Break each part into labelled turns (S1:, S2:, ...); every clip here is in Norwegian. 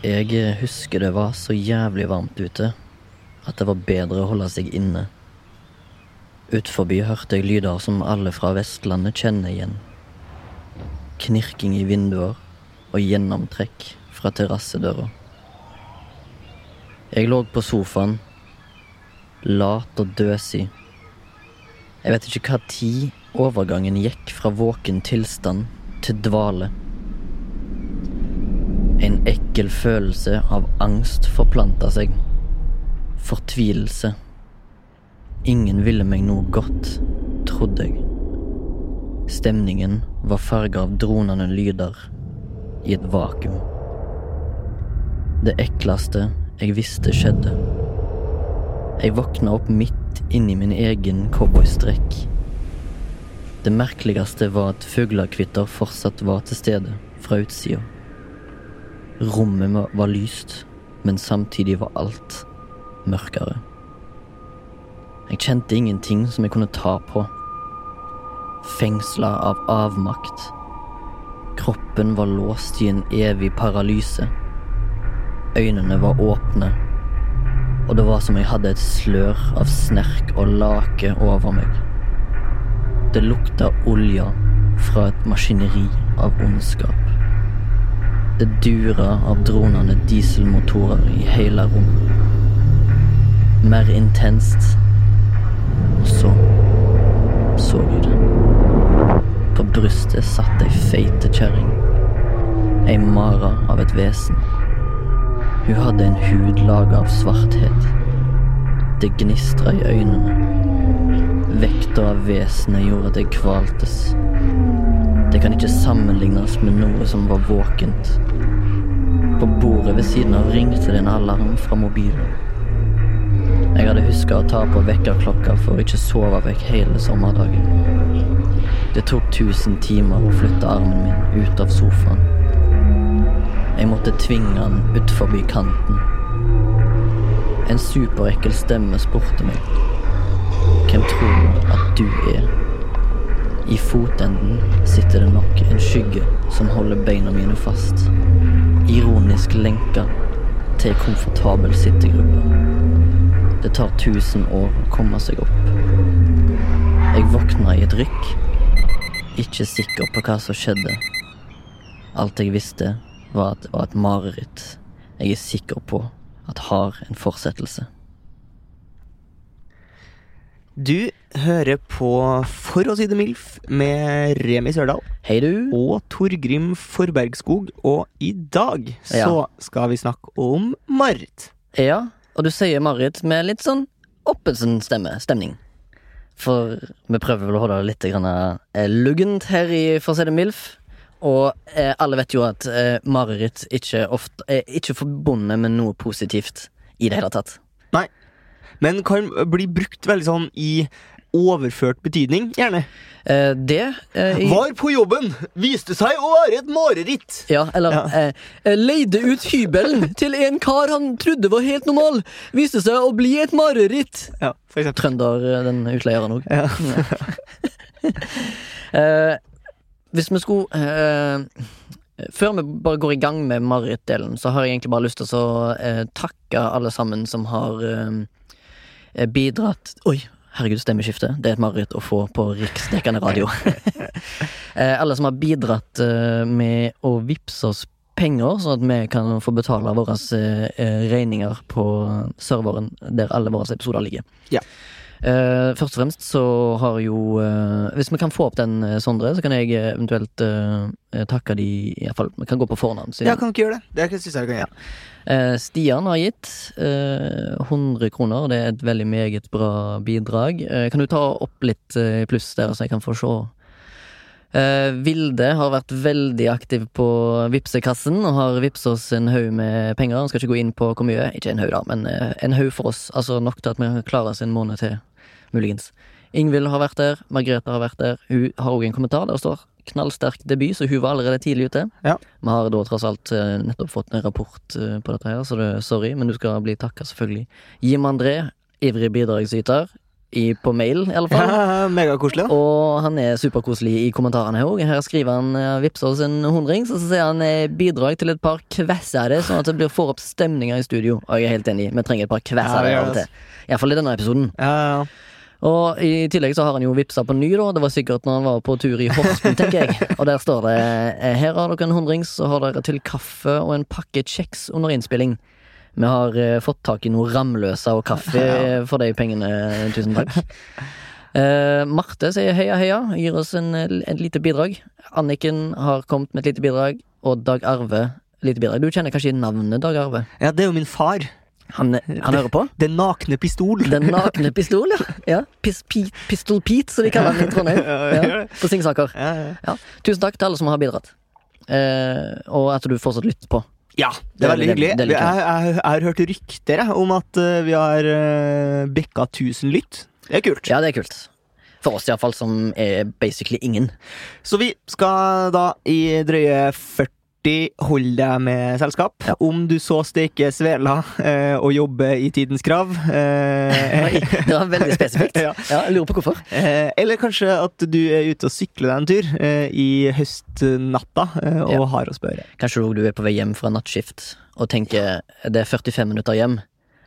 S1: Jeg husker det var så jævlig varmt ute at det var bedre å holde seg inne. Utforbi hørte jeg lyder som alle fra Vestlandet kjenner igjen. Knirking i vinduer og gjennomtrekk fra terrassedøra. Jeg lå på sofaen, lat og døsig. Jeg vet ikke hva tid overgangen gikk fra våken tilstand til dvale. En ekkel følelse av angst forplanta seg. Fortvilelse. Ingen ville meg noe godt, trodde jeg. Stemningen var farga av dronende lyder i et vakuum. Det ekleste jeg visste skjedde. Jeg våkna opp midt inni min egen cowboystrekk. Det merkeligste var at fuglekvitter fortsatt var til stede fra utsida. Rommet var lyst, men samtidig var alt mørkere. Jeg kjente ingenting som jeg kunne ta på. Fengsla av avmakt. Kroppen var låst i en evig paralyse. Øynene var åpne, og det var som jeg hadde et slør av snerk og lake over meg. Det lukta olja fra et maskineri av ondskap. Det durer av dronende dieselmotorer i hele rommet. Mer intenst. Og så så vi det. På brystet satt ei feite kjerring. Ei mare av et vesen. Hun hadde en hud laga av svarthet. Det gnistra i øynene. Vekta av vesenet gjorde at jeg kvaltes. Det kan ikke sammenlignes med noe som var våkent. På bordet ved siden av ringte det en alarm fra mobilen. Jeg hadde huska å ta på vekkerklokka for å ikke sove vekk hele sommerdagen. Det tok tusen timer å flytte armen min ut av sofaen. Jeg måtte tvinge den utfor kanten. En superekkel stemme spurte meg. Hvem tror du at du er? I fotenden sitter det nok en skygge som holder beina mine fast. Ironisk lenka til ei komfortabel sittegruppe. Det tar tusen år å komme seg opp. Jeg våkna i et rykk, ikke sikker på hva som skjedde. Alt jeg visste, var at det var et mareritt jeg er sikker på at har en fortsettelse.
S2: Du hører på For å si det MILF med Remi Sørdal
S1: Hei, du.
S2: og Torgrim Forbergskog. Og i dag
S1: Ja.
S2: så skal vi snakke om Marit.
S1: Ja, og du sier Marit med litt sånn Oppesen-stemning. For vi prøver vel å holde det litt grann, eh, luggent her i For å si det MILF. Og eh, alle vet jo at eh, mareritt ikke ofte er ikke forbundet med noe positivt i det hele tatt.
S2: Nei. Men kan bli brukt veldig sånn i overført betydning, gjerne.
S1: Eh, det eh,
S2: Var på jobben! Viste seg å være et mareritt!
S1: Ja, eller
S2: Ja.
S1: eh, eh, Leide ut hybelen til en kar han trodde var helt normal. Viste seg å bli et mareritt.
S2: Ja, for eksempel.
S1: Trønder, eh, den utleieren òg.
S2: Ja.
S1: Eh, hvis vi skulle eh, Før vi bare går i gang med marerittdelen, så har jeg egentlig bare lyst til å takke alle sammen som har bidratt Oi, herregud, stemmeskifte. Det er et mareritt å få på riksdekkende radio. eh, alle som har bidratt eh, med å vippse oss penger, sånn at vi kan få betale våre eh, regninger på serveren der alle våre episoder ligger.
S2: Ja.
S1: Uh, først og fremst så har jo uh, Hvis vi kan få opp den, uh, Sondre, så kan jeg eh, eventuelt eh, eh, takke de Iallfall vi kan gå på fornavn.
S2: ja, kan ikke gjøre det. Det syns jeg du kan gjøre.
S1: Eh, Stian har gitt eh, 100 kroner. Det er et veldig meget bra bidrag. Eh, kan du ta opp litt eh, pluss der, så jeg kan få se Eh, Vilde har vært veldig aktiv på Vipsekassen og har vippsa oss en haug med penger. Han skal ikke gå inn på hvor mye, ikke en haug, da, men eh, en haug for oss. Altså nok til at vi klarer oss en måned til, muligens. Ingvild har vært der, Margrethe har vært der. Hun har òg en kommentar der det står knallsterk debut, så hun var allerede tidlig ute.
S2: Ja.
S1: Vi har da tross alt eh, nettopp fått en rapport eh, på dette her, så det, sorry, men du skal bli takka, selvfølgelig. Jim André, ivrig bidragsyter, i, på mail i alle fall.
S2: Ja, Megakoselig.
S1: Og han er superkoselig i kommentarene òg. Her skriver han uh, vippser oss en hundring, så sier han bidrag til et par kvessere, sånn at det blir får opp stemninga i studio. Og jeg er helt enig, vi trenger et par kvessere
S2: ja,
S1: av og til. Iallfall i denne episoden.
S2: Ja, ja, ja.
S1: Og i tillegg så har han jo vippsa på ny, da. Det var sikkert når han var på tur i Horten, tenker jeg. Og der står det eh, Her har dere en hundrings, så har dere til kaffe og en pakke kjeks under innspilling. Vi har eh, fått tak i noe Ramløsa og kaffe
S2: Ja.
S1: for de pengene. Tusen takk. Eh, Marte sier heia, heia. Gir oss en, en lite bidrag. Anniken har kommet med et lite bidrag. Og Dag Arve lite bidrag. Du kjenner kanskje navnet Dag Arve?
S2: ja, det er jo min far.
S1: Han, han hører på?
S2: Den nakne pistol.
S1: Den nakne pistol, ja. ja. Pis, pi, Pistol Pete, som de kaller den i Trondheim. Ja, på Singsaker.
S2: Ja.
S1: Tusen takk til alle som har bidratt. Eh, og at du fortsatt lytter på.
S2: ja, det er veldig hyggelig.
S1: det- det
S2: Jeg, jeg, jeg har hørt rykter om at eh, vi har uh, bikka 1000 lytt. Det er kult.
S1: Ja, det er kult. For oss iallfall, som er basically ingen.
S2: Så vi skal da i drøye 40 holde deg med selskap.
S1: Ja.
S2: Om du så steker svela eh, og jobber i tidens krav. Eh,
S1: det var veldig spesifikt.
S2: Ja.
S1: Ja, jeg lurer på hvorfor.
S2: eh, eller kanskje at du er ute og sykler deg en tur eh, i høstnatta eh, og
S1: Ja.
S2: har å spørre.
S1: Kanskje du er på vei hjem fra nattskift og tenker det er 45 minutter hjem.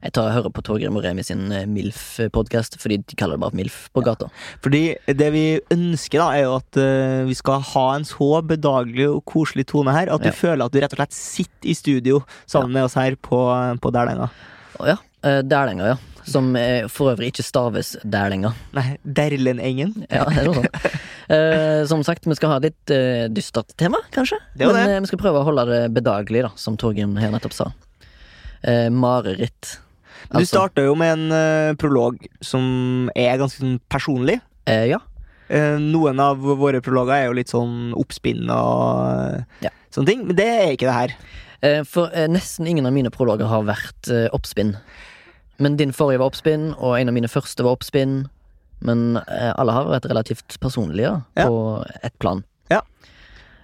S1: Jeg tar og hører på Torgrim og Remi sin eh, MILF-podkast, fordi de kaller det bare MILF på gata.
S2: Fordi det vi ønsker, da er jo at uh, vi skal ha en så bedagelig og koselig tone her at du
S1: Ja.
S2: føler at du rett og slett sitter i studio sammen med oss her på, på Dælenga.
S1: Å ja. eh, Dælenga, ja. Som eh, for øvrig ikke staves Dælenga.
S2: Nei, Derlenengen.
S1: Ja, det er noe sånt. Eh, som sagt, vi skal ha litt eh, dystert tema, kanskje.
S2: Det var
S1: Men
S2: det.
S1: eh, vi skal prøve å holde det bedagelig, da, som Torgrim her nettopp sa. Eh, mareritt.
S2: Du
S1: Altså-
S2: starta jo med en uh, prolog som er ganske sånn personlig.
S1: Uh, ja.
S2: Uh, noen av våre prologer er jo litt sånn oppspinn og
S1: Ja.
S2: sånne ting, men det er ikke det her.
S1: For nesten ingen av mine prologer har vært oppspinn. Men din forrige var oppspinn, og en av mine første var oppspinn. Men alle har vært relativt personlige
S2: Ja.
S1: på ett plan.
S2: Ja.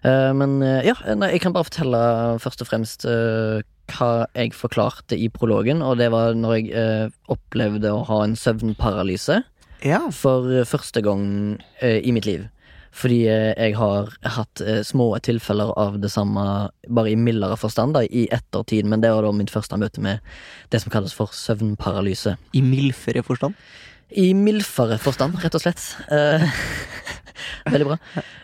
S1: Men ja, jeg kan bare fortelle først og fremst eh, hva jeg forklarte i prologen, og det var når jeg eh, opplevde å ha en søvnparalyse
S2: Ja.
S1: for eh, første gang eh, i mitt liv. Fordi eh, jeg har hatt eh, små tilfeller av det samme, bare i mildere forstand, da, i ettertid. Men det var da mitt første møte med det som kalles for søvnparalyse.
S2: I mildfere forstand.
S1: I mildfere forstand, rett og slett. Veldig bra.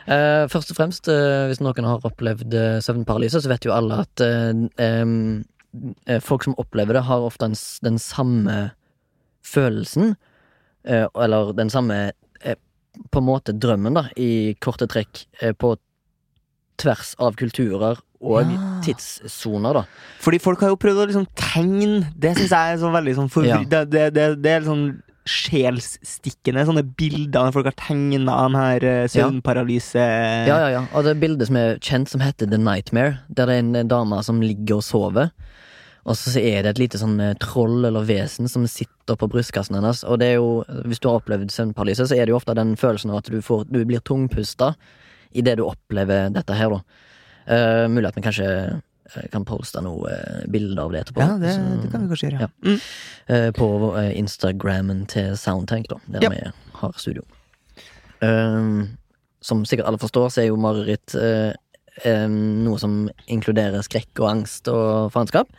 S1: Uh, først og fremst, uh, hvis noen har opplevd uh, søvnparalyse, så vet jo alle at eh, folk som opplever det, har ofte en, den samme følelsen, eller den samme på en måte drømmen, da, i korte trekk, på tvers av kulturer og
S2: Ja.
S1: tidssoner, da.
S2: Fordi folk har jo prøvd å liksom tegne Det syns jeg er sånn veldig sånn forvr...
S1: Ja.
S2: Det, det, det, det er sånn sjelsstikkende sånne bilder når folk har tegna de her eh, søvnparalyse
S1: Ja, ja, ja. Og det er bildet som er kjent som heter The Nightmare, der det er en dame som ligger og sover. Og så er det et lite sånn eh, troll eller vesen som sitter på brystkassen hennes. Og det er jo, hvis du har opplevd søvnparalyse, så er det jo ofte den følelsen av at du, får, du blir tungpusta idet du opplever dette her, da. Uh, mulig at vi kanskje eh, kan poste noe eh, bilder av det etterpå.
S2: Ja, det,
S1: Så-
S2: det kan vi kanskje gjøre.
S1: Ja.
S2: Mm.
S1: Uh, på Instagrammen til Soundtank, da, der vi har studio. Uh, som sikkert alle forstår, så er jo mareritt uh, um, noe som inkluderer skrekk og angst og faenskap.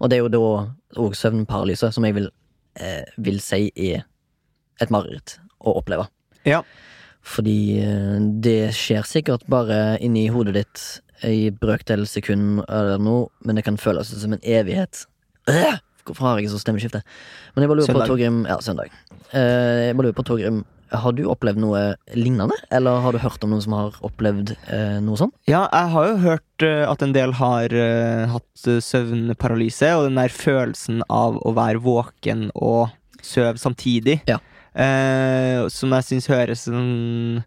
S1: Og det er jo da òg søvnparalyse, som jeg vil, vil si er et mareritt å oppleve.
S2: Ja.
S1: Fordi det skjer sikkert bare inni hodet ditt i brøkdel sekund eller noe, men det kan føles som en evighet. Øh! Hvorfor har jeg så stemmeskifte? Men jeg bare lurer på, Torgrim Ja, søndag. Eh, jeg bare lurer på, Torgrim, har du opplevd noe lignende? Eller har du hørt om noen som har opplevd eh, noe sånt?
S2: Ja, jeg har jo hørt uh, at en del har uh, hatt eh, søvnparalyse, og den der følelsen av å være våken og sove samtidig,
S1: Ja.
S2: som jeg syns høres sånn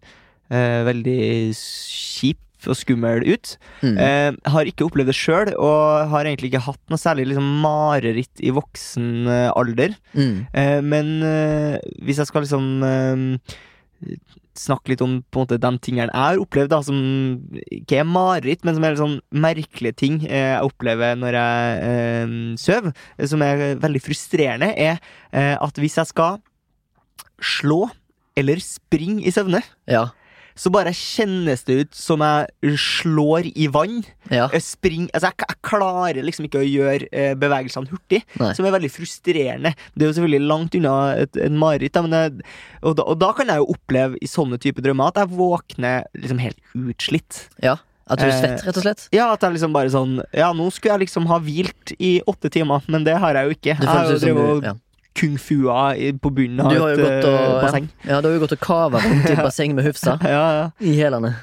S2: veldig kjip og skummel ut.
S1: Mm.
S2: Eh, har ikke opplevd det sjøl, og har egentlig ikke hatt noe særlig liksom, mareritt i voksen eh, alder.
S1: Mm.
S2: Eh, men eh, hvis jeg skal liksom eh, snakke litt om på en måte de tingene jeg har opplevd, da, som ikke er mareritt, men som er sånn merkelige ting eh, jeg opplever når jeg eh, sover, som er veldig frustrerende, er eh, at hvis jeg skal slå eller springe i søvne,
S1: Ja.
S2: Så bare kjennes det ut som jeg slår i vann.
S1: Ja.
S2: Jeg, spring, altså jeg, jeg klarer liksom ikke å gjøre eh, bevegelsene hurtig,
S1: Nei.
S2: som er veldig frustrerende. Det er jo selvfølgelig langt unna et, en mareritt, og, og da kan jeg jo oppleve i sånne type drømmer at jeg våkner liksom helt utslitt.
S1: ja. At du er
S2: Eh,
S1: svett, rett og slett?
S2: Ja, at jeg liksom bare sånn Ja, nå skulle jeg liksom ha hvilt i åtte timer, men det har jeg jo ikke. Jeg har jo drevet og
S1: ja.
S2: Kung fua i- på bunnen av et eh,
S1: og
S2: basseng.
S1: ja. ja, du har jo gått og kava rundt i et basseng med Hufsa
S2: Ja, ja.
S1: i hælene.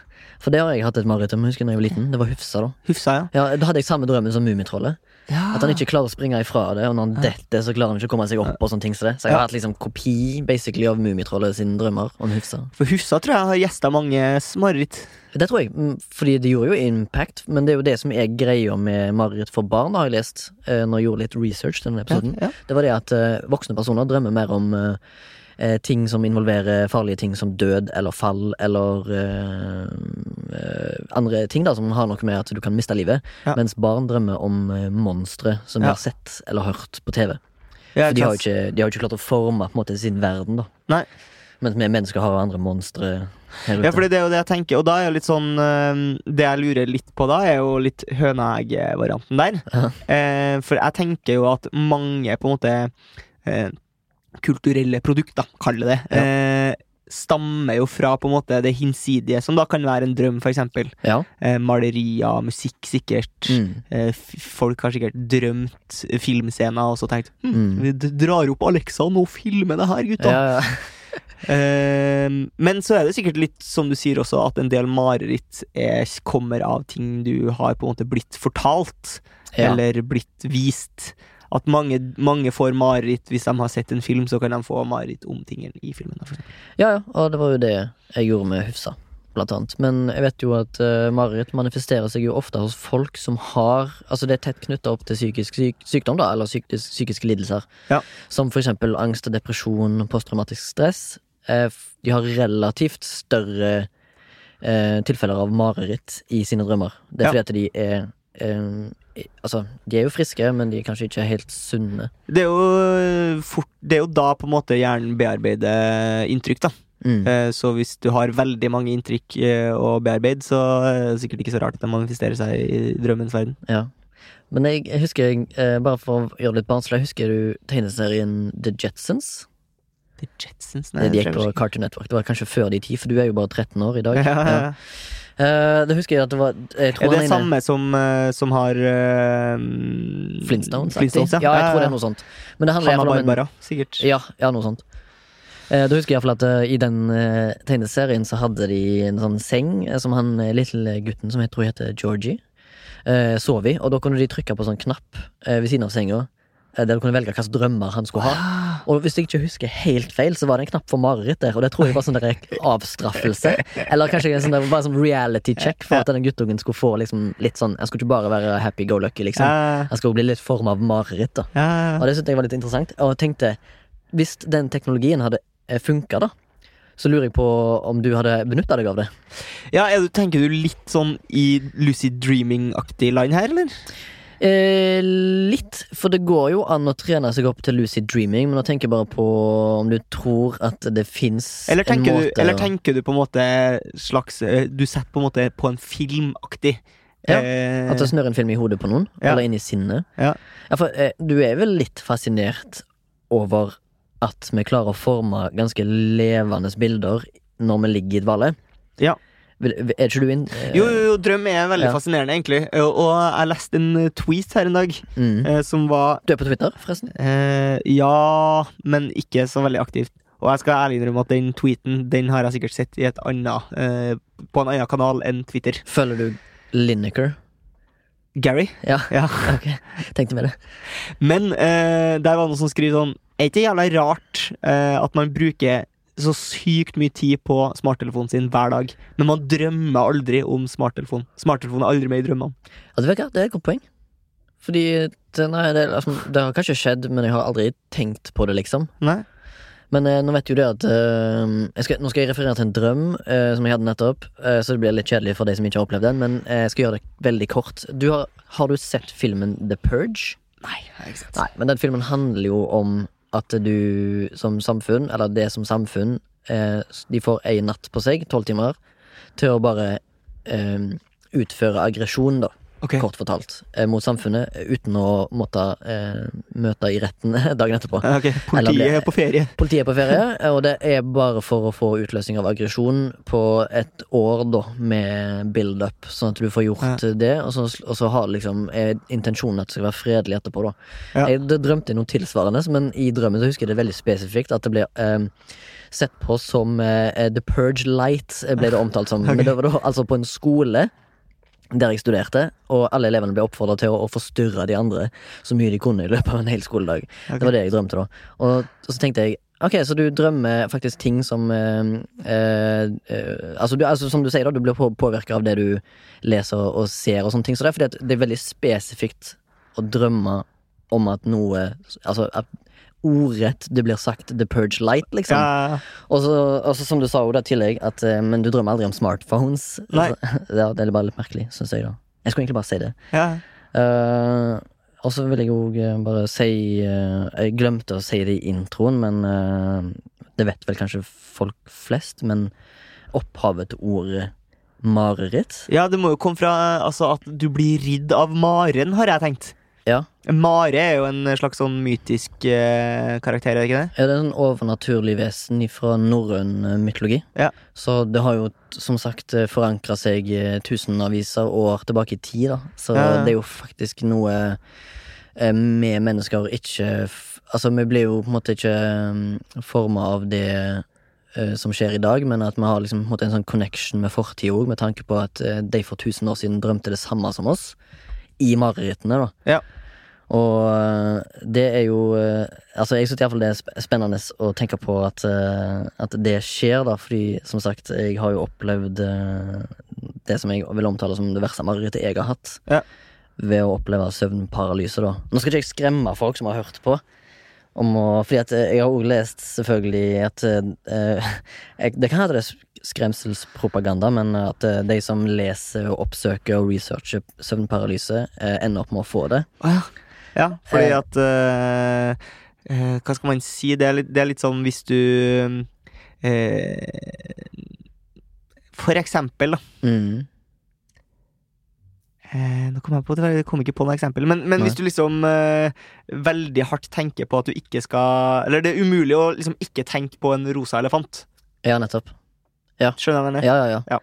S1: For det har jeg hatt et mareritt om. Husker jeg da jeg var liten. Det var Hufsa, da.
S2: Hufsa, ja.
S1: Ja, Da hadde jeg samme drømmen som Mummitrollet.
S2: Ja.
S1: At han ikke klarer å springe ifra det, og når han detter, så klarer han ikke å komme seg opp. og sånne ting Så, det Så jeg har
S2: Ja.
S1: hatt liksom kopi basically av Mummitrollet sine drømmer om Hufsa.
S2: For Hufsa tror jeg har gjesta mange mareritt.
S1: Det tror jeg, mm, fordi det gjorde jo impact, men det er jo det som er greia med mareritt for barn, har jeg lest eh, når jeg gjorde litt research til denne episoden.
S2: Ja,
S1: Det var det at eh, voksne personer drømmer mer om eh, eh, ting som involverer farlige ting som død eller fall eller eh, eh, andre ting da som har noe med at du kan miste livet.
S2: Ja.
S1: Mens barn drømmer om uh, monstre som de
S2: Ja.
S1: har sett eller hørt på TV.
S2: ja.
S1: For de har, ikke, de har jo ikke klart å forme på en måte sin verden, da.
S2: Nei.
S1: Mens vi mennesker har andre monstre.
S2: Ja, for det er jo det jeg tenker, og da er jo litt sånn eh, Det jeg lurer litt på da, er jo litt høneegg-varianten der.
S1: Ja.
S2: Eh, for jeg tenker jo at mange på en måte eh, kulturelle produkter, kall det det, eh, stammer jo fra på en måte det hinsidige, som da kan være en drøm, eksempel.
S1: Ja.
S2: Eh, malerier, musikk, sikkert.
S1: Mm.
S2: Eh, folk har sikkert drømt filmscener og så tenkt hm,
S1: Mm.
S2: vi drar opp Alexa og nå filmer det her, gutta.
S1: Ja, ja.
S2: Eh, men så er det sikkert litt som du sier også, at en del mareritt er, kommer av ting du har på en måte blitt fortalt,
S1: Ja.
S2: eller blitt vist. At mange, mange får mareritt hvis de har sett en film, så kan de få mareritt om tingen i filmen.
S1: Ja, ja, og det var jo det jeg gjorde med Hufsa, blant annet. Men jeg vet jo at uh, mareritt manifesterer seg jo ofte hos folk som har Altså det er tett knytta opp til psykisk syk sykdom, da, eller psykisk, psykiske lidelser.
S2: Ja.
S1: Som for eksempel angst, og depresjon, posttraumatisk stress. Uh, de har relativt større eh, tilfeller av mareritt i sine drømmer. Det er
S2: Ja.
S1: fordi at de er Altså, de er jo friske, men de er kanskje ikke helt sunne.
S2: Det er jo fort Det er jo da på en måte hjernen bearbeider inntrykk, da.
S1: Mm.
S2: Eh, Så hvis du har veldig mange inntrykk eh, å bearbeide, så er det sikkert ikke så rart at de manifesterer seg i drømmens verden.
S1: Ja. Men jeg, husker, eh, bare for å gjøre det litt barnslig, husker du tegneserien The Jetsons?
S2: The Jetsons
S1: Det de gikk på Cartoon Network. Det var kanskje før de tid, for du er jo bare 13 år i dag.
S2: ja, ja,
S1: Ja.
S2: ja.
S1: Eh, det husker jeg at det var jeg tror
S2: Er det
S1: han
S2: samme som, eh, som har uh,
S1: Flintstones?
S2: Flintstones ja.
S1: ja, jeg tror det er noe sånt. Men det handler hvert om en
S2: sikkert.
S1: Ja, ja noe sånt. Uh, da husker jeg i hvert fall at uh, i den uh, tegneserien så hadde de en sånn seng eh, som han eh, lille gutten som jeg tror heter Georgie, uh, sov i. Og da kunne de trykke på sånn knapp eh, ved siden av senga. Eh, Der du kunne velge hvilke drømmer han skulle ha. Og hvis jeg ikke husker helt feil, så var det en knapp for mareritt der. Og det tror jeg var sånn der avstraffelse. Eller kanskje en sånn der, bare sånn reality check for at denne guttungen skulle få liksom litt sånn Han skulle ikke bare være happy go lucky, liksom.
S2: Ja,
S1: Han skulle bli litt form av mareritt. da og det syntes jeg var litt interessant. Og jeg tenkte, hvis den teknologien hadde funka, da, så lurer jeg på om du hadde benytta deg av det.
S2: ja er du, Tenker du litt sånn i lucid dreaming-aktig line her, eller?
S1: Eh, litt, for det går jo an å trene seg opp til lucid dreaming, men nå tenker jeg bare på om du tror at det fins en måte
S2: du, eller tenker du på en måte slags eh, Du setter på en måte på en filmaktig
S1: Ja,
S2: eh,
S1: At det snør en film i hodet på noen,
S2: Ja.
S1: eller i sinnet.
S2: Ja.
S1: for eh, du er vel litt fascinert over at vi klarer å forme ganske levende bilder når vi ligger i dvale?
S2: Ja.
S1: Er ikke du inn... eh,
S2: Jo, jo, jo, drøm er veldig
S1: Ja.
S2: fascinerende, egentlig. Og, og jeg leste en eh, tweet her en dag
S1: Mm.
S2: eh, som var
S1: Du er på Twitter, forresten?
S2: eh, Ja, men ikke så veldig aktivt. Og jeg skal ærlig innrømme at den tweeten Den har jeg sikkert sett i et annet eh, på en annen kanal enn Twitter.
S1: Følger du Lineker?
S2: Gary?
S1: Ja,
S2: Ja.
S1: ok. Tenkte med det.
S2: Men eh, der var noen som skriver sånn Er ikke det jævla rart eh, at man bruker så sykt mye tid på smarttelefonen sin hver dag, men man drømmer aldri om smarttelefon. Smarttelefonen er aldri med i drømmene.
S1: Ja, det, det er et godt poeng. Fordi det, nei, det, altså, det har kanskje skjedd, men jeg har aldri tenkt på det, liksom.
S2: Nei?
S1: Men eh, nå vet jo det at eh, skal, Nå skal jeg referere til en drøm eh, som jeg hadde nettopp, eh, så det blir litt kjedelig for de som ikke har opplevd den, men eh, jeg skal gjøre det veldig kort. Du har, har du sett filmen The Purge?
S2: Nei, jeg har ikke sett.
S1: Nei, men den filmen handler jo om at du som samfunn, eller det som samfunn, eh, de får ei natt på seg, tolv timer, til å bare eh, utføre aggresjon, da,
S2: Ok.
S1: kort fortalt, eh, mot samfunnet, uten å måtte eh, møte i retten dagen etterpå. Okay.
S2: Politiet
S1: ble-
S2: er på ferie.
S1: Politiet er på ferie, og det er bare for å få utløsning av aggresjon på et år, da, med build-up, sånn at du får gjort det, og så, og så har liksom er intensjonen at det skal være fredelig etterpå, da.
S2: Ja.
S1: Jeg det drømte noe tilsvarende, men i drømmen så husker jeg det veldig spesifikt at det ble eh, sett på som eh, The Purge Light, eh, ble det omtalt som. Men det var da altså på en skole der jeg studerte, og alle elevene ble oppfordra til å, å forstyrre de andre så mye de kunne i løpet av en hel skoledag.
S2: Okay.
S1: Det var det jeg drømte, da. Og, og så tenkte jeg Ok, så du drømmer faktisk ting som eh, eh, eh, altså, du, altså Som du sier, da, du blir på, påvirka av det du leser og, ser, og sånne ting. Så det er fordi at det er veldig spesifikt å drømme om at noe Altså at ordrett det blir sagt The Purge Light, liksom.
S2: Ja,
S1: Og så, som du sa i tillegg, at eh, Men du drømmer aldri om smartphones. Altså, ja, det er bare litt merkelig, syns jeg, da. Jeg skulle egentlig bare si det.
S2: ja.
S1: Uh, og så vil jeg òg bare si eh, Jeg glemte å si det i introen, men eh, det vet vel kanskje folk flest, men opphavet til ordet mareritt
S2: ja, det må jo komme fra altså, at du blir ridd av maren, har jeg tenkt.
S1: Ja.
S2: Mare er jo en slags sånn mytisk eh, karakter, er det ikke det?
S1: Ja, det er en overnaturlig vesen fra norrøn eh, mytologi?
S2: Ja.
S1: Så det har jo som sagt forankra seg eh, tusenvis av år tilbake i tid, da. Så
S2: Ja.
S1: det er jo faktisk noe eh, vi mennesker ikke Altså, vi blir jo på en måte ikke forma av det eh, som skjer i dag, men at vi har liksom en måte en sånn connection med fortida òg, med tanke på at eh, de for tusen år siden drømte det samme som oss. I marerittene, da.
S2: Ja.
S1: Og øh, det er jo øh, Altså, jeg syns iallfall det er spennende å tenke på at, øh, at det skjer, da, fordi som sagt, jeg har jo opplevd det som jeg vil omtale som det verste marerittet jeg har hatt.
S2: Ja.
S1: Ved å oppleve søvnparalyse, da. Nå skal ikke jeg skremme folk som har hørt på. Om å, fordi at jeg har òg lest selvfølgelig at uh, jeg, Det kan hende det skremselspropaganda, men at øh, de som leser og oppsøker og researcher søvnparalyse, øh, ender opp med å få det.
S2: Ja. ja, fordi
S1: Eh.
S2: at eh, eh, Hva skal man si? Det er litt, det er litt sånn hvis du eh, For eksempel, da.
S1: Mm.
S2: Eh, nå kom jeg på det, jeg kom ikke på noe eksempel. Men, men hvis du liksom eh, veldig hardt tenker på at du ikke skal Eller det er umulig å liksom ikke tenke på en rosa elefant.
S1: Ja, nettopp.
S2: Skjønner du hva jeg mener?
S1: Ja, ja, ja.
S2: Ja.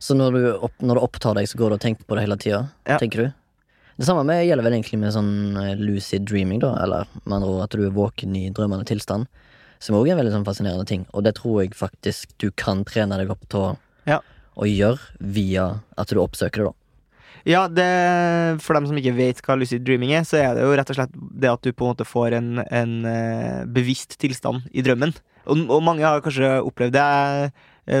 S1: Så når, du opp, når det opptar deg, så går du og tenker på det hele tida?
S2: Ja.
S1: Tenker du? Det samme med, gjelder vel egentlig med sånn eh, lucid dreaming, da. Eller med andre ord at du er våken i drømmende tilstand. Som òg er en veldig sånn fascinerende ting. Og det tror jeg faktisk du kan trene deg opp til å,
S2: Ja.
S1: å gjøre via at du oppsøker det, da.
S2: Ja, det, for dem som ikke vet hva lucid dreaming er, så er det jo rett og slett det at du på en måte får en, en eh, bevisst tilstand i drømmen. Og, og mange har kanskje opplevd det. Jeg,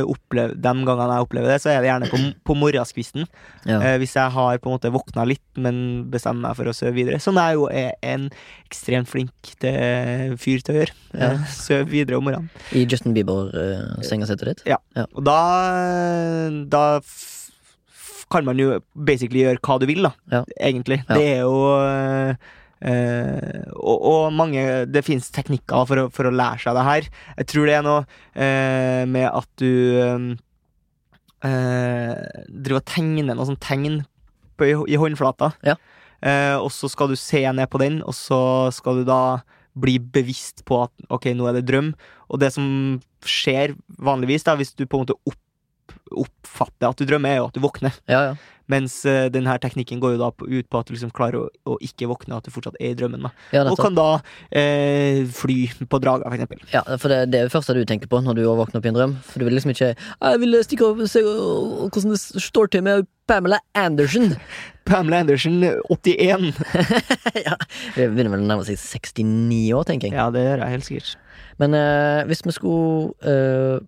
S2: opplev, de gangene jeg opplever det, så er det gjerne på, på morgenskvisten.
S1: Ja.
S2: Eh, hvis jeg har på en måte våkna litt, men bestemmer meg for å sove videre. Som jeg jo er en ekstremt flink til fyr til å gjøre.
S1: Ja.
S2: Eh, Sove videre om morgenen.
S1: I Justin Bieber-sengesettet ditt.
S2: Og da, da kan man jo basically gjøre hva du vil, da.
S1: Ja.
S2: Egentlig.
S1: Ja.
S2: Det er jo eh, og, og mange Det fins teknikker for å, for å lære seg det her. Jeg tror det er noe eh, med at du eh, driver og tegner noe sånt tegn på, i, i håndflata.
S1: Ja.
S2: Eh, og så skal du se ned på den, og så skal du da bli bevisst på at ok, nå er det drøm. Og det som skjer vanligvis, da, hvis du på en måte opp, oppfatter at du drømmer, er jo at du våkner.
S1: Ja, ja.
S2: Mens uh, denne teknikken går jo da ut på at du liksom klarer å, å ikke våkne, at du fortsatt er i drømmen.
S1: Ja,
S2: Og kan da uh, fly på drager, for eksempel.
S1: Ja, for det, det er det første du tenker på når du våkner opp i en drøm. For du vil liksom ikke «Ah, Jeg vil stikke opp og se hvordan det står til med Pamela Andersen.
S2: Pamela Andersen, 81.
S1: ja, Det begynner vel å nærme seg 69 år, tenker jeg.
S2: Ja, det gjør jeg helt sikkert.
S1: Men uh, hvis vi skulle eh,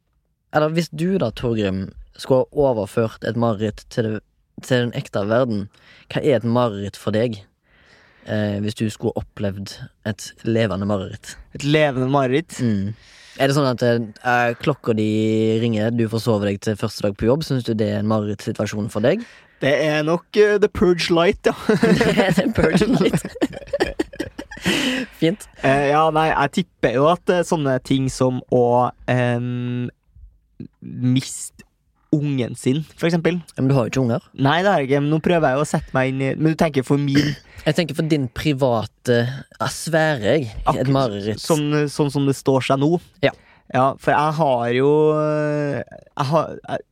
S1: Eller hvis du da, Torgrim, skulle ha overført et mareritt til, det, til den ekte verden, hva er et mareritt for deg? Eh, hvis du skulle opplevd et levende mareritt.
S2: Et levende mareritt.
S1: Mm. Er det sånn at eh, klokka di ringer, du får sove deg til første dag på jobb? Syns du det er en marerittsituasjon for deg?
S2: Det er nok uh, The Purge Light, ja.
S1: det er The Purge light. Fint.
S2: Eh, ja, nei, jeg tipper jo at eh, sånne ting som å em, miste ungen sin, eksempel.
S1: Men du har jo ikke unger.
S2: Nei, det har jeg ikke, men nå prøver jeg å sette meg inn i Men du tenker for min
S1: Jeg tenker for din private ja, sfære, jeg. Et mareritt.
S2: sånn, sånn som det står seg nå.
S1: Ja.
S2: Ja, for jeg har jo eh, Jeg har jeg,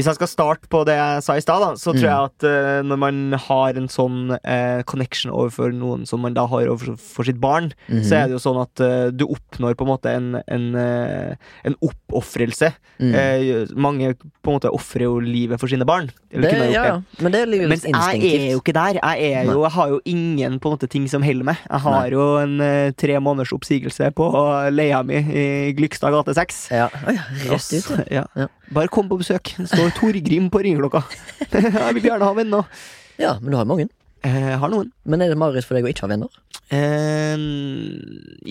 S2: Hvis jeg skal starte på det jeg sa i stad, så tror
S1: Mm.
S2: jeg at uh, når man har en sånn uh, connection overfor noen som man da har overfor for sitt barn,
S1: Mhm.
S2: så er det jo sånn at uh, du oppnår på en måte en, en, en oppofrelse.
S1: Mm.
S2: Mange på en måte ofrer jo livet for sine barn.
S1: Det, ja. Men det er livets
S2: Mens jeg er jo ikke der. Jeg, er jo, jeg har jo ingen på en måte ting som holder meg. Jeg har
S1: Nei.
S2: jo en tre måneders oppsigelse på leia mi i Glykstad gate 6.
S1: Ja. Oh, ja, rett ut, ja.
S2: ja. Bare kom på besøk. Det står Torgrim på ringeklokka. jeg vil gjerne ha venner.
S1: ja, men du har mange.
S2: Jeg har noen.
S1: Men er det mareritt for deg å ikke ha venner?
S2: Eh,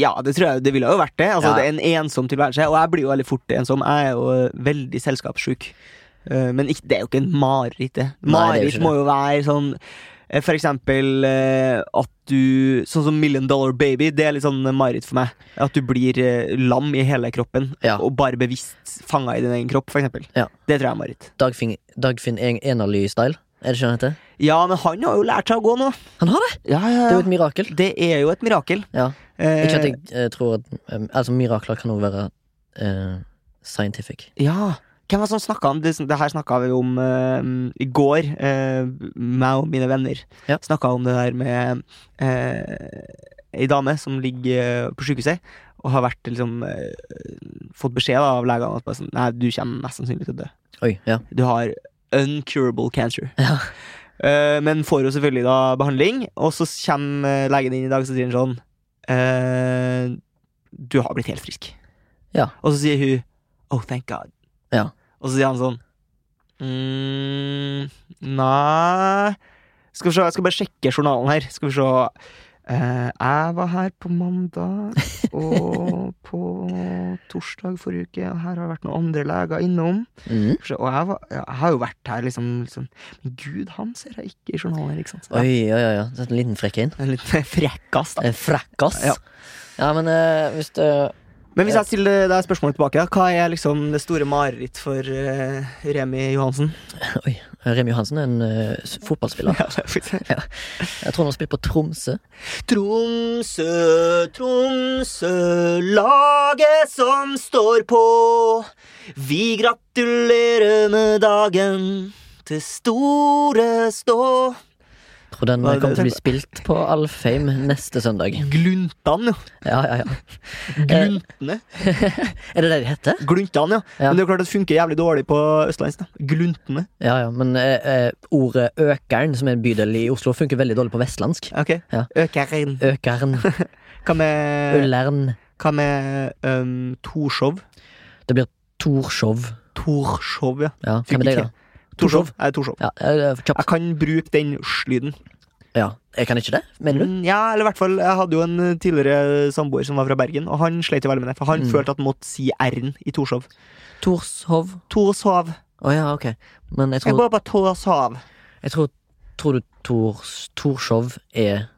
S2: ja, det tror jeg det ville jo vært det. Altså,
S1: Ja.
S2: Det er en ensom tilværelse. Og jeg blir jo veldig fort ensom. Jeg er jo veldig selskapssjuk. Eh, men det er jo ikke en mareritt, det.
S1: Er
S2: Mareritt må jo være sånn eh, For eksempel eh, at du Sånn som Million Dollar Baby, det er litt sånn mareritt for meg. At du blir eh, lam i hele kroppen,
S1: Ja.
S2: og bare bevisst fanga i din egen kropp, for eksempel.
S1: Ja.
S2: Det tror jeg er mareritt.
S1: Dagfinn, Dagfinn En- Enerly-style? Er det ikke det han heter?
S2: Ja, men han har jo lært seg å gå nå.
S1: Han har det!
S2: Ja, ja,
S1: Det er jo et mirakel.
S2: Det er jo et mirakel.
S1: Ja.
S2: Eh,
S1: Ikke at jeg eh, tror at eh, Altså, mirakler kan også være eh, scientific.
S2: Ja. Hvem var det som snakka om det? Det her snakka vi om uh, i går, uh, meg og mine venner.
S1: Ja.
S2: Snakka om det der med uh, ei dame som ligger på sykehuset og har vært liksom fått beskjed da, av legene at sånn, Nei, du kommer mest sannsynlig til å dø.
S1: Oi, ja.
S2: Du har uncurable cancer.
S1: Ja.
S2: Uh, men får jo selvfølgelig da behandling, og så kommer legen inn i dag og sier sånn uh, Du har blitt helt frisk.
S1: Ja.
S2: Og så sier hun Oh, thank God.
S1: Ja.
S2: Og så sier han sånn mm, Nei Skal vi se, jeg skal bare sjekke journalen her. Skal vi se. Eh, jeg var her på mandag og på torsdag forrige uke. Og her har det vært noen andre leger innom. Mm. Og jeg, var, jeg har jo vært her, liksom, liksom Men gud, han ser jeg ikke i journalen ikke sant? Så,
S1: Oi, ja, Oi, ja. Så En liten frekk inn.
S2: En liten frekkas, da.
S1: En frekkas.
S2: Ja.
S1: Ja, men uh, hvis det
S2: Men hvis jeg stiller deg spørsmålet tilbake, hva er liksom det store mareritt for uh, Remi Johansen?
S1: Oi. Remi Johansen er en uh, fotballspiller.
S2: Ja,
S1: Jeg tror han har spilt på Tromsø.
S2: Tromsø, Tromsø, laget som står på. Vi gratulerer med dagen til store stå.
S1: Tror den
S2: Hva er
S1: kommer til å bli spilt på Alfheim neste søndag.
S2: Gluntan, jo.
S1: Ja, ja, ja.
S2: Gluntene.
S1: Er det det de heter?
S2: Gluntan, ja.
S1: Ja.
S2: Men det er klart det funker jævlig dårlig på østlands. da. Gluntene.
S1: Ja, ja, men eh, eh, ordet Økern, som er en bydel i Oslo, funker veldig dårlig på vestlandsk.
S2: Ok.
S1: Ja.
S2: Økeren.
S1: Økern,
S2: Hva med,
S1: Ullern
S2: hva med um, Torshov?
S1: Det blir Torshov.
S2: Torshov, ja.
S1: Ja, hvem er det, da?
S2: Torshov. Jeg er Torshov.
S1: Ja, eh.
S2: Jeg kan bruke den sj-lyden.
S1: Ja, jeg kan ikke det, mener du?
S2: Mm, Ja, eller i hvert fall Jeg hadde jo en eh, tidligere samboer som var fra Bergen, og han slet jo veldig med det. For han
S1: Mm.
S2: følte at han måtte si R-en i Torshov.
S1: Torshov.
S2: Torshov.
S1: Å ja, ok. Men jeg
S2: Jeg bare på Torshov.
S1: jeg tror Tror du Tors, Torshov er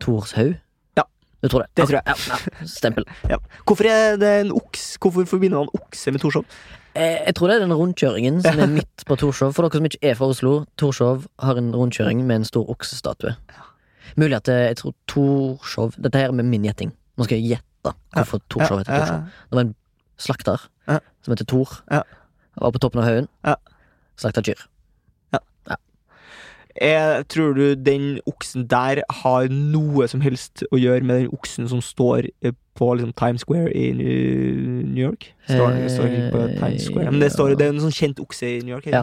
S1: Torshaug?
S2: Ja.
S1: Du tror det?
S2: Det tror jeg.
S1: Ja, ja. Stempel.
S2: Ja. Hvorfor er det en oks? Hvorfor forbinder man okse med Torshov?
S1: Eh, Jeg tror det er den rundkjøringen som er midt på Torshov. For dere som ikke er fra Oslo, Torshov har en rundkjøring med en stor oksestatue. Mulig at eh, jeg tror Torshov Dette her er med min gjetting. Nå skal jeg gjette hvorfor Torshov heter Torshov. Det var en slakter
S2: Ja.
S1: som heter Tor.
S2: Ja.
S1: Var på toppen av haugen.
S2: Ja.
S1: Slakta kyr.
S2: Jeg tror du den oksen der har noe som helst å gjøre med den oksen som står eh, på liksom, Times Square i New York? Står, det står ikke på
S1: Eh,
S2: Times Square Men det, står, det er en sånn kjent okse i New York.
S1: Ja.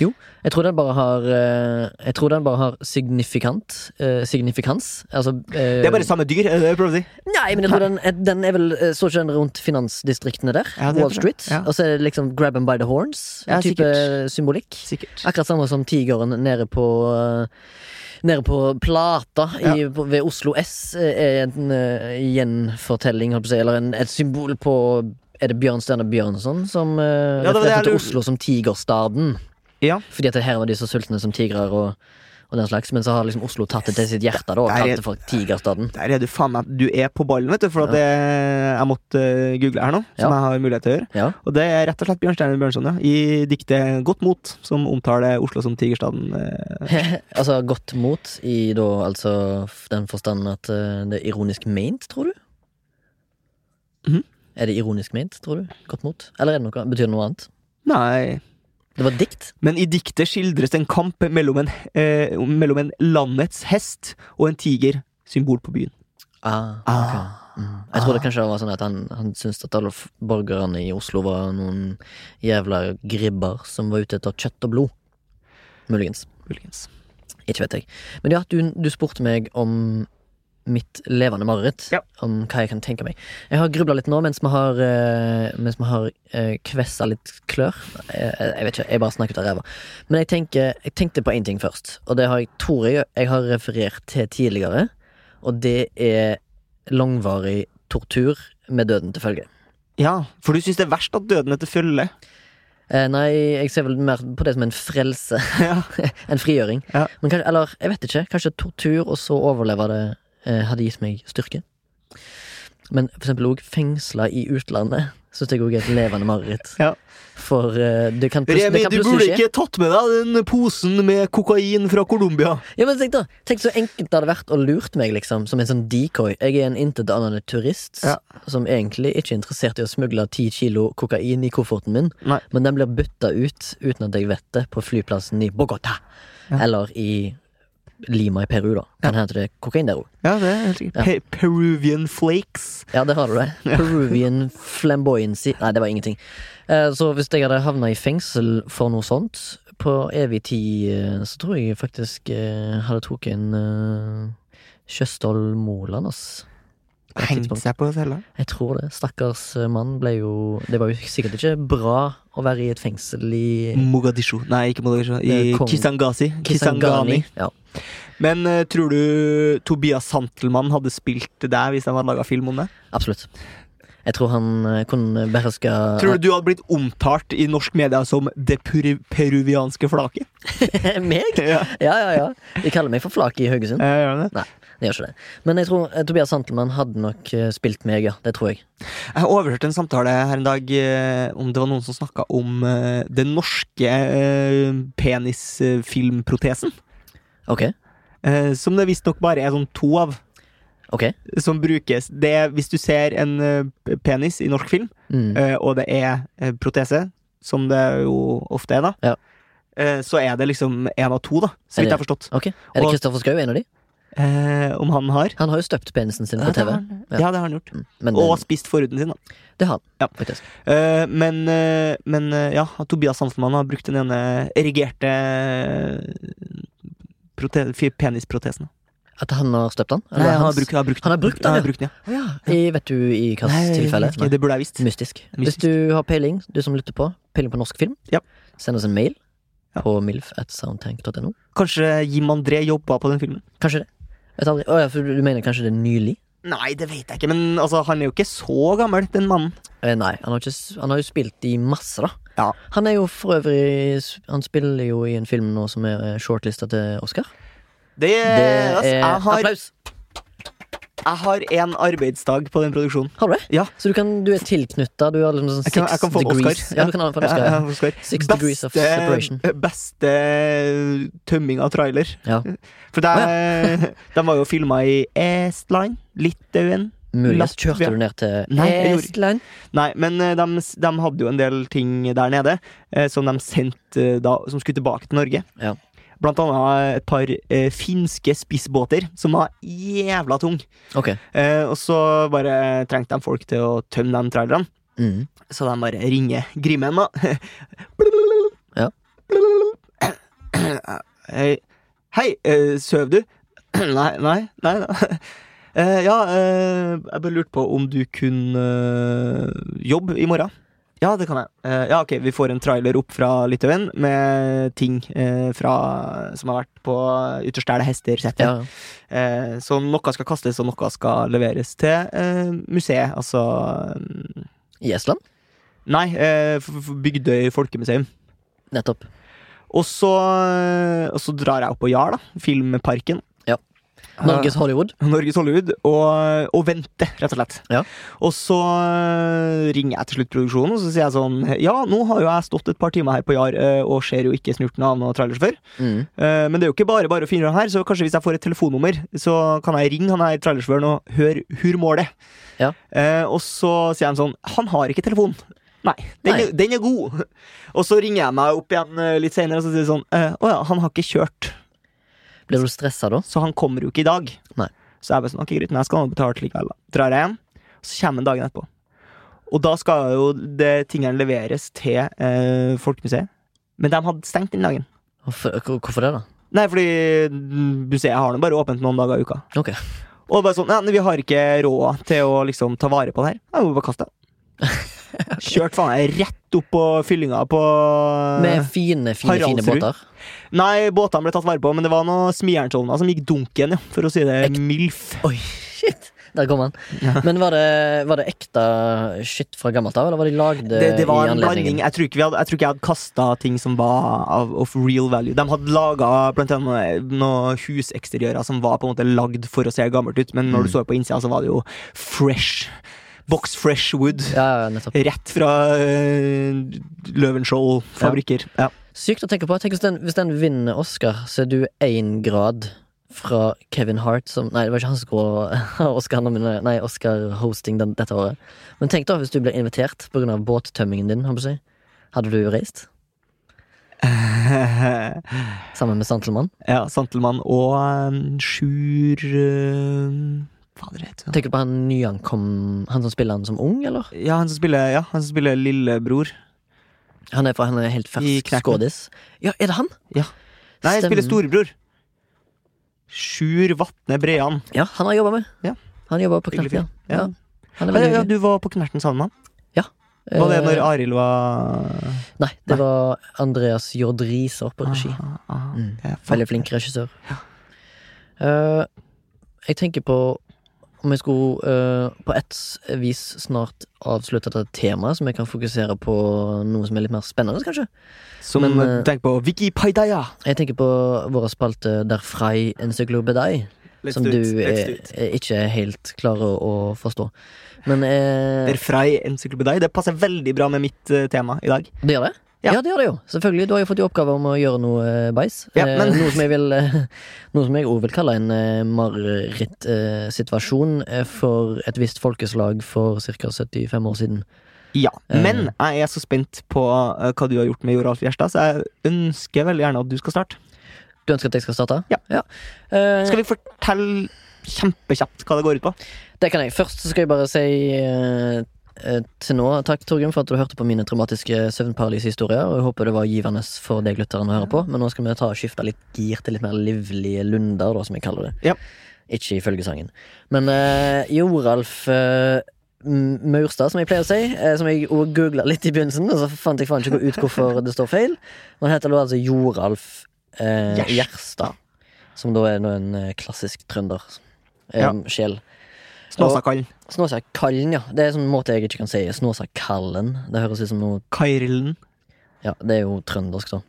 S1: Jo, Jeg tror den bare har eh, Jeg tror den bare har signifikant uh, signifikans. Altså uh,
S2: Det er bare samme dyr, er det jeg prøver å si?
S1: Nei, men jeg tror den, den er vel Står ikke den rundt finansdistriktene der?
S2: Ja, det
S1: Wall. Street?
S2: Ja.
S1: Og så er det liksom grab them by the horns?
S2: Ja,
S1: type
S2: sikkert.
S1: symbolikk?
S2: Sikkert.
S1: Akkurat samme som tigeren nede på eh, Nede på Plata i, på, ved Oslo S eh, er en uh, gjenfortelling, holdt på å si, eller en, et symbol på Er det Bjørnstjerne Bjørnson som uh,
S2: Ja,
S1: refererte til Oslo som tigerstaden?
S2: Ja.
S1: Fordi at her var de så sultne som tigrer og, og den slags, men så har liksom Oslo tatt det til sitt hjerte da og kalt det for Tigerstaden.
S2: Der er du faen meg Du er på ballen, vet du, for at ja. jeg måtte eh, google her nå, som
S1: Ja.
S2: jeg har mulighet til å gjøre.
S1: Ja.
S2: Og det er rett og slett Bjørnstjerne Bjørnson, ja. I diktet Godt mot, som omtaler Oslo som tigerstaden. eh.
S1: altså godt mot i da altså den forstand at eh, det er ironisk meint, tror du?
S2: Mhm.
S1: Er det ironisk meint, tror du? Godt mot? Eller er det noe, betyr det noe annet?
S2: Nei
S1: Det var dikt?
S2: Men i diktet skildres en kamp mellom en, eh, mellom en landets hest og en tiger, symbol på byen.
S1: Ah,
S2: Ah.
S1: Mm. Jeg trodde kanskje det var sånn at han, han syntes at alle borgerne i Oslo var noen jævla gribber som var ute etter kjøtt og blod. Muligens.
S2: Muligens.
S1: Ikke vet jeg. Men ja, du, du spurte meg om mitt levende mareritt.
S2: Ja.
S1: Om hva jeg kan tenke meg. Jeg har grubla litt nå mens vi har, eh, mens vi har eh, kvessa litt klør. Jeg, jeg vet ikke, jeg bare snakket av ræva. Men jeg, tenker, jeg tenkte på én ting først, og det har jeg, tror jeg jeg har referert til tidligere. Og det er langvarig tortur med døden til følge.
S2: Ja, for du syns det er verst at døden er til følge?
S1: Eh, nei, jeg ser vel mer på det som en frelse.
S2: Ja.
S1: en frigjøring.
S2: Ja.
S1: Men eller jeg vet ikke. Kanskje tortur og så overleve det eh, hadde gitt meg styrke. Men for eksempel òg fengsla i utlandet syns jeg òg er et levende mareritt.
S2: Ja.
S1: For eh, det kan, plus,
S2: Remi, du burde ikke tatt med deg den posen med kokain fra Colombia.
S1: Ja, men tenk da Tenk så enkelt det hadde vært å lurt meg, liksom, som en sånn decoy. Jeg er en intetanende turist
S2: Ja.
S1: som egentlig ikke er interessert i å smugle ti kilo kokain i kofferten min,
S2: Nei.
S1: men den blir bytta ut uten at jeg vet det, på flyplassen i Bogotá.
S2: Ja.
S1: Eller i Lima i Peru, da. Kan hende det er kokain der òg.
S2: Ja, det er helt sikkert.
S1: Ja.
S2: Pe Peruvian flakes.
S1: Ja, der har du det. Peruvian flamboyancy. Nei, det var ingenting. Eh, Så hvis jeg hadde havna i fengsel for noe sånt, på evig tid, eh, så tror jeg faktisk eh, hadde tatt en Kjøstholm Moland, ass. På et
S2: Hengt seg på cella.
S1: Jeg tror det. Stakkars mann ble jo Det var jo sikkert ikke bra å være i et fengsel i
S2: Mogadishu. Nei, ikke Mogadishu. I
S1: Eh,
S2: Kisangasi. Kisangani.
S1: Ja.
S2: Men uh, tror du Tobias Santelmann hadde spilt der hvis han hadde laga film om det?
S1: Absolutt. Jeg tror han uh, kunne beherska
S2: Tror du du hadde blitt omtalt i norsk media som det peru peruvianske flaket?
S1: meg?
S2: Ja,
S1: Ja, ja, ja. De kaller meg for Flaket i Haugesund.
S2: jeg gjør det.
S1: Det gjør ikke det. Men jeg tror eh, Tobias Santelmann hadde nok eh, spilt meg, ja. Det tror jeg.
S2: Jeg overhørte en samtale her en dag eh, om det var noen som snakka om den norske penisfilmprotesen.
S1: Ok.
S2: Eh, som det visstnok bare er sånn to av.
S1: Ok.
S2: Som brukes det Hvis du ser en penis i norsk film,
S1: Mm.
S2: og det er protese, som det jo ofte er, da,
S1: Ja.
S2: så er det liksom én av to, da, så vidt jeg har forstått.
S1: ok. Er det Kristoffer Schou en av de?
S2: Eh, om han har.
S1: Han har jo støpt penisen sin
S2: Ja,
S1: på
S2: det
S1: TV.
S2: har
S1: Ja.
S2: ja, det har han gjort.
S1: Mm. Men
S2: Og
S1: det,
S2: spist forhuden sin, da.
S1: det har han,
S2: Ja.
S1: faktisk.
S2: Eh, men, eh, men eh, ja, Tobias Santelmann har brukt den ene erigerte eh, penisprotesen.
S1: At han har støpt den?
S2: Nei, han har brukt, har brukt,
S1: Han har brukt den, ja.
S2: har brukt den, ja.
S1: ja. I, vet du i hvilket tilfelle?
S2: ikke, det burde jeg visst.
S1: Mystisk. Hvis du har peiling, du som lytter på, peiling på norsk film,
S2: Ja.
S1: send oss en mail
S2: Ja.
S1: på milf.soundtank.no.
S2: Kanskje Jim André jobba på den filmen?
S1: Kanskje det. Aldri. Å ja, for du mener kanskje det er nylig?
S2: Nei, det vet jeg ikke, men altså, han er jo ikke så gammel, den mannen.
S1: Eh, nei, han har, ikke, han har jo spilt i masse, da.
S2: Ja.
S1: Han er jo for øvrig Han spiller jo i en film nå som er shortlista til Oscar.
S2: Det,
S1: Det
S2: altså,
S1: er
S2: har,
S1: Applaus!
S2: Jeg har én arbeidsdag på den produksjonen.
S1: Har du det?
S2: Ja.
S1: Så du, kan, du er tilknytta? Du har liksom sånn
S2: Jeg kan, jeg kan få
S1: degrees
S2: Oscar.
S1: Ja, du kan ha en Oscar.
S2: Ja,
S1: Ja,
S2: Oscar.
S1: Six degrees of separation.
S2: Beste tømming av trailer.
S1: Ja.
S2: For det, de var jo filma i Estland, Litauen
S1: Muligens kjørte du ned til
S2: Nei,
S1: Estland.
S2: Nei, men eh, de, de hadde jo en del ting der nede eh, som de sendte eh, da, som skulle tilbake til Norge.
S1: Ja.
S2: Blant annet et par eh, finske spissbåter som var jævla tung.
S1: Okay.
S2: Eh, og så bare trengte de folk til å tømme de trailerne.
S1: Mm.
S2: Så de bare ringer Grimmen, da.
S1: Ja.
S2: Hei, Hei eh, søv du? nei, nei, nei. nei. Eh, ja, eh, jeg bare lurte på om du kunne eh, jobbe i morgen. Ja, det kan jeg. Uh, ja, ok, Vi får en trailer opp fra Litauen med ting uh, fra, som har vært på Ytterstæle hester-settet.
S1: Ja.
S2: Uh, så noe skal kastes, og noe skal leveres til museet. Altså um,
S1: I Estland?
S2: Nei, Bygdøy folkemuseum.
S1: Nettopp.
S2: Og så, og så drar jeg opp på Jar, da. Filmparken.
S1: Ja. Norges Hollywood.
S2: Norges Hollywood. Og, og vente, rett og slett.
S1: Ja.
S2: Og så eh, ringer jeg til slutt produksjonen, og så sier jeg sånn Ja, nå har jo jeg stått et par timer her på Jar eh, og ser jo ikke snurten av noen trailersjåfør.
S1: Mm.
S2: Eh, Men det er jo ikke bare bare å finne den her, så kanskje hvis jeg får et telefonnummer, så kan jeg ringe han her trailersjåføren og høre hurmålet.
S1: Ja.
S2: Eh, og så sier han sånn Han har ikke telefon. Nei, den,
S1: Nei.
S2: Er, den er god. Og så ringer jeg meg opp igjen eh, litt senere og så sier sånn eh, Å ja, han har ikke kjørt,
S1: Blir du stressa da?
S2: så han kommer jo ikke i dag.
S1: Nei.
S2: Så jeg bare sånn, ok greit, men jeg skal betale likevel. da Drar jeg hjem, så kommer han dagen etterpå. Og da skal jo det tingene leveres til eh, Folkemuseet. Men de hadde stengt den dagen.
S1: Hvorfor, hvorfor det, da?
S2: Nei, fordi museet har nå bare åpent noen dager i uka.
S1: Ok.
S2: Og bare sånn, ja, vi har ikke råd til å liksom ta vare på det her. Jeg må bare kaste det. Kjørt faen meg rett opp på fyllinga på
S1: Med fine, fine, fine båter.
S2: Nei, båtene ble tatt vare på, men det var noen smijernsovner som gikk dunken, ja, for å si det
S1: Ek-
S2: milf.
S1: Oi, shit! Der kom han. Men var det, var det ekte skitt fra gammelt av, eller var de lagd
S2: Det, det var
S1: i
S2: en
S1: anledningen?
S2: blanding. Jeg tror ikke, vi hadde, jeg tror ikke jeg hadde kasta ting som var of, of real value. De hadde laga blant annet noen huseksteriører som var på en måte lagd for å se gammelt ut, men når
S1: Mm.
S2: du så på innsida, så var det jo fresh. Box fresh wood.
S1: Ja.
S2: Rett fra uh, Løvenskiold-fabrikker. Ja.
S1: Sykt å tenke på. Tenk hvis den, hvis den vinner Oscar, så er du én grad fra Kevin Hart som Nei, det var ikke han som skulle ha Oscar, nei, Oscar den, dette året. Men tenk da hvis du blir invitert pga. båttømmingen din. Si. hadde du reist? Sammen med Santelmann?
S2: ja, Santelmann og um, Sjur uh, Fader, heter han?
S1: Tenker du på han nyankom Han som spiller han som ung, eller?
S2: Ja, han som spiller, ja, han som spiller lillebror.
S1: Han er, fra, han er helt
S2: I
S1: fersk skådis. Ja, er det han?
S2: Nei, han spiller storebror. Sjur Vatne Brean.
S1: Ja, han har jobba med.
S2: Ja.
S1: Han jobba på Knerten. Ja.
S2: Ja.
S1: Han er
S2: Ja, ja, du var på Knerten sammen med han? Var det
S1: Eh,
S2: når Arild var
S1: Nei, det var Andreas Jordriser på regi.
S2: Aha, aha.
S1: Mm.
S2: ja.
S1: Veldig flink regissør. Eh, jeg tenker på om jeg skulle uh, på et vis snart avslutte dette temaet, så vi kan fokusere på noe som er litt mer spennende, kanskje.
S2: Som
S1: Men,
S2: eh,
S1: eh,
S2: tenk på Wikipedia!
S1: Jeg tenker på vår spalte Der Frei encyklopedei, som du er, er ikke helt klarer å forstå. Men eh,
S2: Der Frei encyklopedi. Det passer veldig bra med mitt eh, tema i dag.
S1: Det gjør det?
S2: Ja.
S1: Ja. det gjør det jo. Selvfølgelig. Du har jo fått i oppgave om å gjøre noe eh, beis.
S2: Ja,
S1: Eh,
S2: men-
S1: Noe som jeg vil eh, Noe som jeg òg vil kalle en eh, marerittsituasjon eh, for et visst folkeslag for ca. 75 år siden.
S2: Ja. Men jeg er så spent på eh, hva du har gjort med Joralf Gjerstad, så jeg ønsker veldig gjerne at du skal starte.
S1: Du ønsker at jeg skal starte?
S2: Ja.
S1: Eh,
S2: Skal vi fortelle kjempekjapt hva det går ut på?
S1: Det kan jeg. Først så skal jeg bare si eh, til nå takk, Torgrim, for at du hørte på mine traumatiske søvnparalysehistorier. Og jeg håper det var givende for deg lytteren å høre på. Men nå skal vi ta og skifte litt gir til litt mer livlige lunder, da, som jeg kaller det.
S2: Ja.
S1: Ikke ifølge sangen. Men eh, Joralf eh, Maurstad, som jeg pleier å si, eh, som jeg googla litt i begynnelsen, og så fant jeg faen ikke ut hvorfor det står feil. Han heter altså Joralf eh,
S2: Gjerstad.
S1: Som da er en eh, klassisk trønder. Eh,
S2: Ja.
S1: Sjel.
S2: Snåsakallen.
S1: Snåsakallen, ja. Det er en måte jeg ikke kan si. Snåsakallen. Det høres ut som noe
S2: Kairillen.
S1: Ja, det er jo trøndersk, da.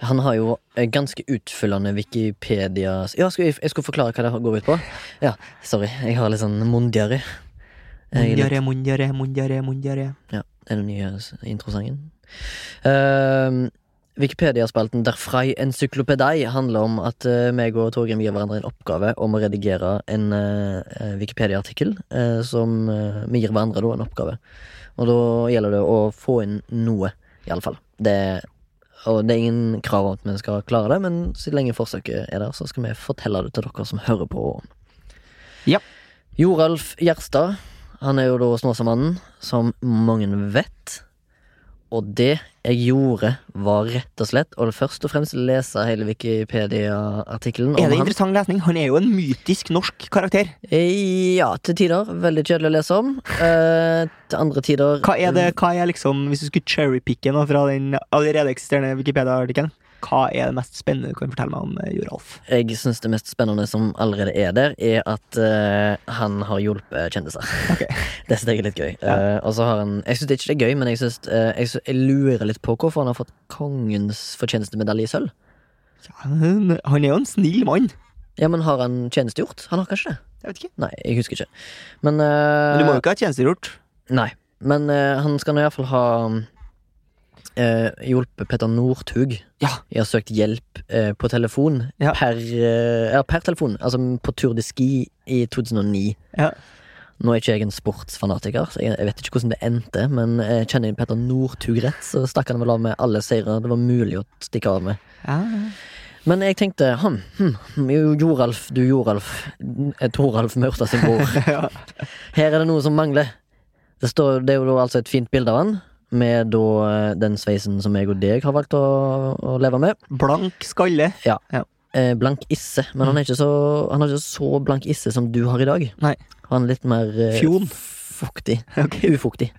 S1: Han har jo ganske utfyllende Wikipedia Ja, jeg, jeg skulle forklare hva det går ut på? Ja, sorry. Jeg har litt sånn litt-
S2: Mundjare, mundjare, mundjare, mundjare.
S1: Ja, det er den nye introsangen. Uh, Wikipedia-spalten Der Frei encyklopedei handler om at uh, meg og Torgrim gir hverandre en oppgave om å redigere en eh, Wikipedia-artikkel Uh, som vi gir hverandre da en oppgave. Og da gjelder det å få inn noe, i alle fall. Det Og det er ingen krav om at vi skal klare det, men så lenge forsøket er der, så skal vi fortelle det til dere som hører på.
S2: Ja.
S1: Joralf Gjerstad, han er jo da Snåsamannen, som mange vet. Og det jeg gjorde, var rett og slett å først og fremst lese hele Wikipedia-artikkelen.
S2: Er det
S1: han.
S2: interessant lesning? Han er jo en mytisk norsk karakter.
S1: Eh, Ja, til tider. Veldig kjedelig å lese om. Eh, til andre tider
S2: Hva er det, hva er liksom, Hvis du skulle cherrypicke noe fra den allerede eksisterende Wikipedia-artikkelen, hva er det mest spennende du kan fortelle meg om eh, Joralf?
S1: Jeg syns det mest spennende som allerede er der, er at uh, han har hjulpet kjendiser.
S2: Okay.
S1: det syns jeg er litt gøy.
S2: Ja.
S1: Uh, og så har han Jeg syns ikke det er gøy, men jeg, synes, uh, jeg, synes, jeg lurer litt på hvorfor han har fått kongens fortjenestemedalje i sølv.
S2: Ja, han han er jo en snill mann.
S1: Ja, men har han tjenestegjort? Han har kanskje det?
S2: Jeg vet ikke.
S1: Nei, jeg husker ikke. Men,
S2: Men du må jo ikke ha tjenestegjort.
S1: Nei. Men han skal nå iallfall ha eh, hjulpet Petter Northug.
S2: Ja.
S1: Jeg har søkt hjelp eh, på telefon
S2: Ja.
S1: per, eh, ja, per telefon. Altså på Tour de Ski i 2009.
S2: Ja.
S1: Nå er ikke jeg en sportsfanatiker, så jeg, jeg vet ikke hvordan det endte, men jeg kjenner jeg Petter Northug rett, så stakk han vel av med alle seire det var mulig å stikke av med.
S2: Ja.
S1: Men jeg tenkte hm, hm, jo, Joralf, du Joralf, eh, Toralf Maurstad sin bror.
S2: ja.
S1: Her er det noe som mangler. Det, står, det er jo da altså et fint bilde av han, med da eh, den sveisen som jeg og deg har valgt å, å leve med.
S2: Blank skalle.
S1: Eh, blank isse, men han, er ikke så, han har ikke så blank isse som du har i dag.
S2: Nei.
S1: Han er litt mer eh,
S2: Fjon.
S1: fuktig.
S2: Okay.
S1: Ufuktig.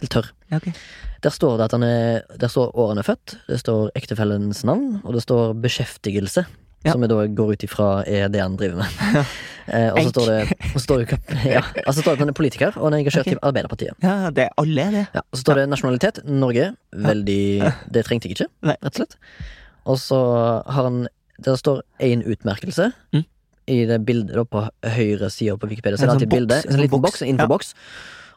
S1: Helt tørr.
S2: Okay.
S1: Der står det at han er Der står år han er født, det står ektefellens navn, og det står beskjeftigelse.
S2: Ja.
S1: Som jeg da går ut ifra er det han driver med. eh, og så står det og så står det, ja, altså står det at han er politiker, og han er engasjert
S2: okay.
S1: i Arbeiderpartiet.
S2: Ja, det er alle, det.
S1: Ja, og så står det nasjonalitet Norge. Veldig Det trengte jeg ikke, rett og slett. Og så har han Der står én utmerkelse.
S2: Mm.
S1: I det bildet da på høyre side på Wikipedia. Så
S2: En
S1: er
S2: sånn
S1: alltid et bilde. En
S2: en
S1: liten
S2: boks.
S1: boks, en infoboks.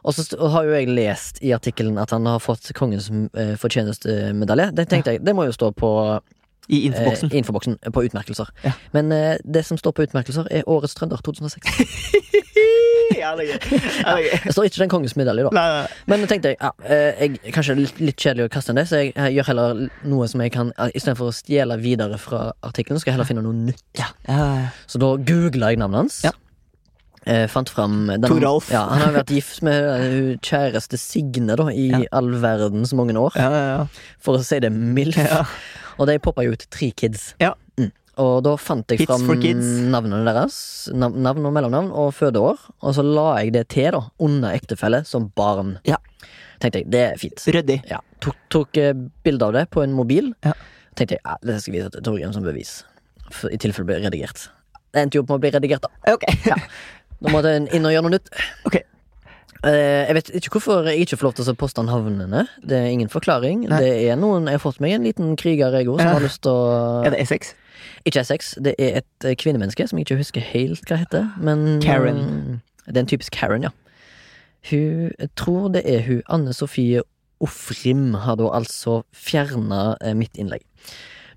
S1: Og så har jo jeg lest i artikkelen at han har fått kongens eh, fortjenestemedalje. Det tenkte jeg, det må jo stå på
S2: I
S1: eh,
S2: infoboksen.
S1: infoboksen på utmerkelser.
S2: Ja.
S1: Men eh, det som står på utmerkelser, er Årets trønder 2006.
S2: ja, det er gøy. Ja, det er.
S1: Det står ikke den kongens medalje, da.
S2: Nei, nei.
S1: Men nå tenkte jeg, ja, eh, jeg kanskje litt, litt kjedelig å kaste enn det, så jeg, jeg, gjør heller noe som jeg kan eh, Istedenfor å stjele videre fra artikkelen, skal jeg heller finne noe nytt.
S2: Ja, ja.
S1: Så da googla jeg navnet hans.
S2: Ja.
S1: Eh, fant fram den,
S2: Toralf.
S1: Ja, Han har vært gift med eh, kjæreste Signe da i
S2: Ja.
S1: all verdens mange år,
S2: Ja, ja, ja.
S1: for å si det mildt.
S2: Ja.
S1: Og de poppa jo ut tre kids.
S2: Ja.
S1: Mm. Og da fant jeg fram navnene deres. Nav navn og mellomnavn og fødeår. Og så la jeg det til da under ektefelle som barn.
S2: Ja.
S1: Tenkte jeg, det er fint.
S2: Ryddig.
S1: Ja, tok, tok eh, bilde av det på en mobil.
S2: Ja.
S1: Tenkte jeg, ja, det skal jeg vise til Torgrim som bevis. I tilfelle det blir redigert. Det endte jo opp med å bli redigert, da.
S2: Ok.
S1: Da måtte jeg inn og gjøre noe nytt.
S2: Ok.
S1: Eh, jeg vet ikke hvorfor jeg ikke får lov til å poste havnene Det er ingen forklaring.
S2: Nei.
S1: Det er noen, Jeg har fått meg en liten kriger, jeg òg, som har lyst til å
S2: Er det Essex?
S1: Ikke Essex. Det er et eh, kvinnemenneske som jeg ikke husker helt hva heter. Men
S2: Karen.
S1: Det er en typisk Karen, ja. Hun jeg tror det er hun Anne Sofie Ofrim har da altså fjerna eh, mitt innlegg.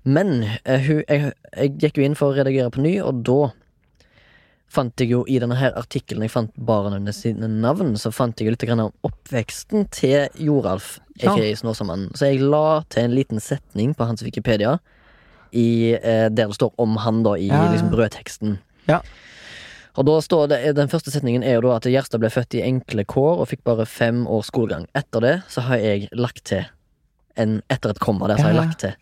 S1: Men eh, hun, jeg, jeg gikk jo inn for å redigere på ny, og da fant jeg jo i denne her artikkelen jeg fant barna sine navn, så fant jeg jo litt om oppveksten til Joralf,
S2: Ja.
S1: Snåsamannen. Så jeg la til en liten setning på hans Wikipedia i, eh, der det står om han, da, i
S2: Ja.
S1: liksom brødteksten.
S2: Ja.
S1: Og da står det, Den første setningen er jo da at Gjerstad ble født i enkle kår og fikk bare fem års skolegang. Etter det så har jeg lagt til en, Etter et komma der så har jeg lagt til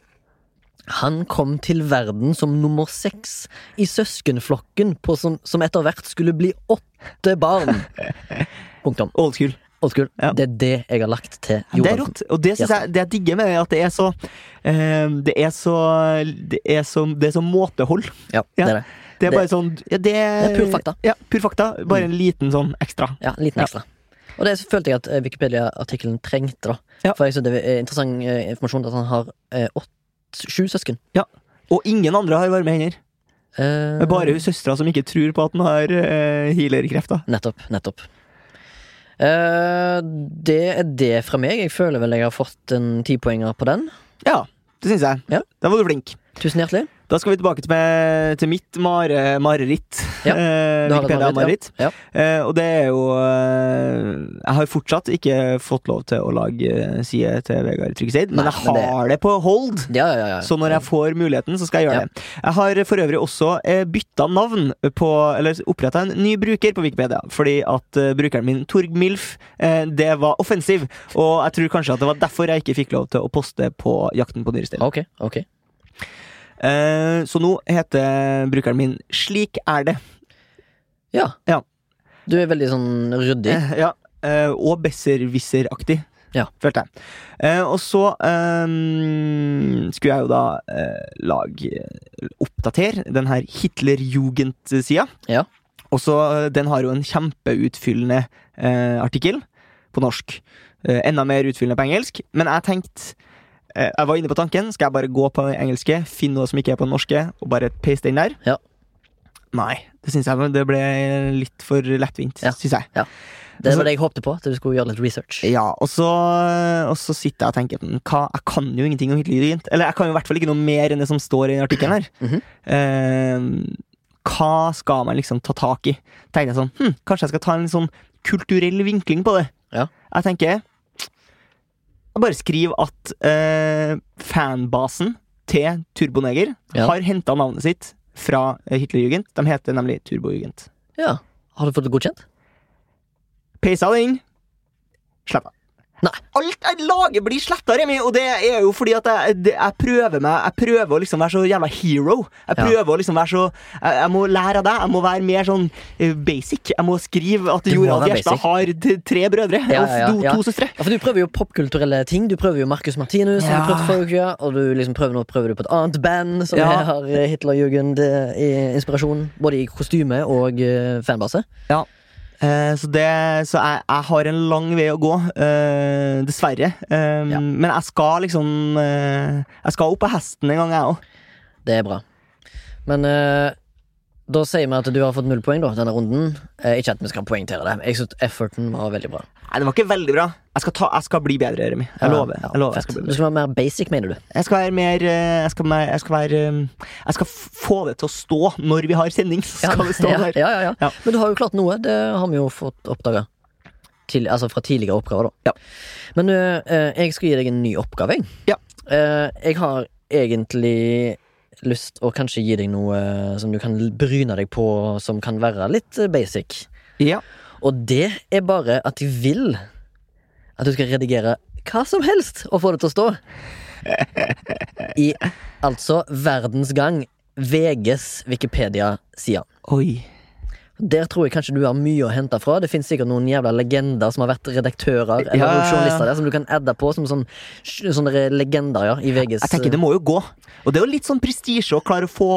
S1: Han kom til verden som nummer seks i søskenflokken på som, som etter hvert skulle bli åtte barn. Punktum.
S2: Old school.
S1: Old school.
S2: Ja.
S1: Det er det jeg har lagt til
S2: Det er rått. Og det synes jeg Det jeg digger med at det er så eh, Det er så Det er så, det er så måtehold.
S1: Ja,
S2: Ja.
S1: det er det.
S2: Det er
S1: Det-
S2: bare sånn ja, det,
S1: Det er pur fakta.
S2: Ja, pur fakta. Bare en liten sånn ekstra.
S1: Ja, en liten ekstra. Og det følte jeg at eh, Wikipedia-artikkelen trengte. da
S2: Ja.
S1: For jeg synes det er interessant eh, informasjon at han har åtte, sju søsken.
S2: Og ingen andre har varme hender. Uh, bare hun søstera som ikke tror på at han har uh, healerkrefter.
S1: Nettopp. Nettopp. uh, det er det fra meg. Jeg føler vel jeg har fått en tipoenger på den.
S2: Ja, det syns jeg.
S1: Ja.
S2: Da var du flink.
S1: Tusen hjertelig.
S2: Da skal vi tilbake til, til mitt mare, mareritt.
S1: Ja,
S2: Eh,
S1: har
S2: Wikipedia-mareritt.
S1: Ja.
S2: Eh, og det er jo eh, Jeg har fortsatt ikke fått lov til å lage eh, side til Vegard Tryggeseid, men
S1: jeg
S2: jeg
S1: men det-
S2: har det på hold.
S1: Ja, ja, ja.
S2: Så når jeg får muligheten, så skal jeg gjøre
S1: Ja.
S2: det. Jeg har for øvrig også eh, bytta navn på Eller oppretta en ny bruker på Wikipedia. Fordi at eh, brukeren min, Torg Milf, eh, det var offensiv. Og jeg tror kanskje at det var derfor jeg ikke fikk lov til å poste på Jakten på dyrestein.
S1: Ok, ok.
S2: Eh, så nå heter brukeren min Slik er det.
S1: Ja.
S2: Ja.
S1: Du er veldig sånn ryddig.
S2: Eh, ja, eh, og besserwisser-aktig.
S1: Ja.
S2: Følte jeg. Og så skulle jeg jo da lage Oppdatere den her Hitlerjugend-sida.
S1: Ja.
S2: Og så Den har jo en kjempeutfyllende artikkel på norsk. Enda mer utfyllende på engelsk. Men jeg tenkte Jeg var inne på tanken. Skal jeg bare gå på den engelske, finne noe som ikke er på den norske, og bare paste den der?
S1: Ja.
S2: Nei. Det syns jeg det ble litt for lettvint,
S1: Ja.
S2: syns jeg.
S1: Det
S2: Altså-
S1: var det jeg håpte på, at du skulle gjøre litt research.
S2: Ja, og så, og så sitter jeg og tenker "Hm, hva, Jeg kan jo ingenting om Hitlerjugend. Eller jeg kan jo i hvert fall ikke noe mer enn det som står i den artikkelen her.
S1: -hmm.
S2: Eh, hva skal man liksom ta tak i? Tenkte jeg sånn hm, Kanskje jeg skal ta en sånn kulturell vinkling på det.
S1: Ja.
S2: Jeg tenker bare skriv at eh, fanbasen til Turboneger
S1: Ja.
S2: har henta navnet sitt fra eh, Hitlerjugend. De heter nemlig Turbojugend.
S1: Ja. Har du fått det godkjent?
S2: Peisa det inn. Sletta.
S1: Nei.
S2: Alt jeg lager, blir sletta, Remi, og det er jo fordi at jeg, det, jeg prøver meg Jeg prøver å liksom være så jævla hero. Jeg
S1: Ja.
S2: prøver å liksom være så jeg, jeg må lære av deg. Jeg må være mer sånn eh, basic. Jeg må skrive at
S1: Jorald
S2: Gjerstad har tre brødre
S1: Ja,
S2: og
S1: ja,
S2: to,
S1: ja.
S2: to søstre.
S1: Ja, for du prøver jo popkulturelle ting. Du prøver jo Marcus Martinus,
S2: Ja.
S1: uke, og du liksom prøver nå prøver du på et annet band som
S2: Ja.
S1: har eh, Hitlerjugend eh. Både i kostyme og fanbase. fanbase.
S2: Eh, så det, så jeg, jeg har en lang vei å gå, eh, dessverre. Eh,
S1: Ja.
S2: Men jeg skal liksom eh, Jeg skal opp på hesten en gang, jeg òg.
S1: Det er bra. Men eh, da sier vi at du har fått null poeng da, denne runden. Eh, ikke at vi skal poengtere det. Jeg syns efforten var veldig bra.
S2: Nei, det var ikke veldig bra. Jeg skal, ta, jeg skal bli bedre, Remi. Jeg
S1: Ja,
S2: lover.
S1: ja,
S2: jeg lover jeg skal
S1: Du skal være mer basic, mener du?
S2: Jeg skal være mer eh, Jeg skal, mer, jeg skal være eh, Jeg skal få det til å stå når vi har sending. Så skal det stå
S1: ja,
S2: der.
S1: ja, ja, ja.
S2: Ja.
S1: Men du har jo klart noe. Det har vi jo fått oppdaga. Altså fra tidligere oppgaver, da.
S2: Ja.
S1: Men eh, jeg skal gi deg en ny oppgave, jeg.
S2: Ja.
S1: Uh, jeg har egentlig lyst å kanskje gi deg noe som du kan bryne deg på, som kan være litt basic.
S2: Ja.
S1: Og det er bare at de vil at du skal redigere hva som helst og få det til å stå. I altså Verdens Gang, VGs Wikipedia-side.
S2: Oi.
S1: Der tror jeg kanskje du har mye å hente fra. Det finnes sikkert noen jævla legender som har vært redaktører eller
S2: Ja.
S1: journalister der, som du kan adde på som sånn, sånne legender ja, i VGs
S2: Jeg tenker det må jo gå. Og det er jo litt sånn prestisje å klare å få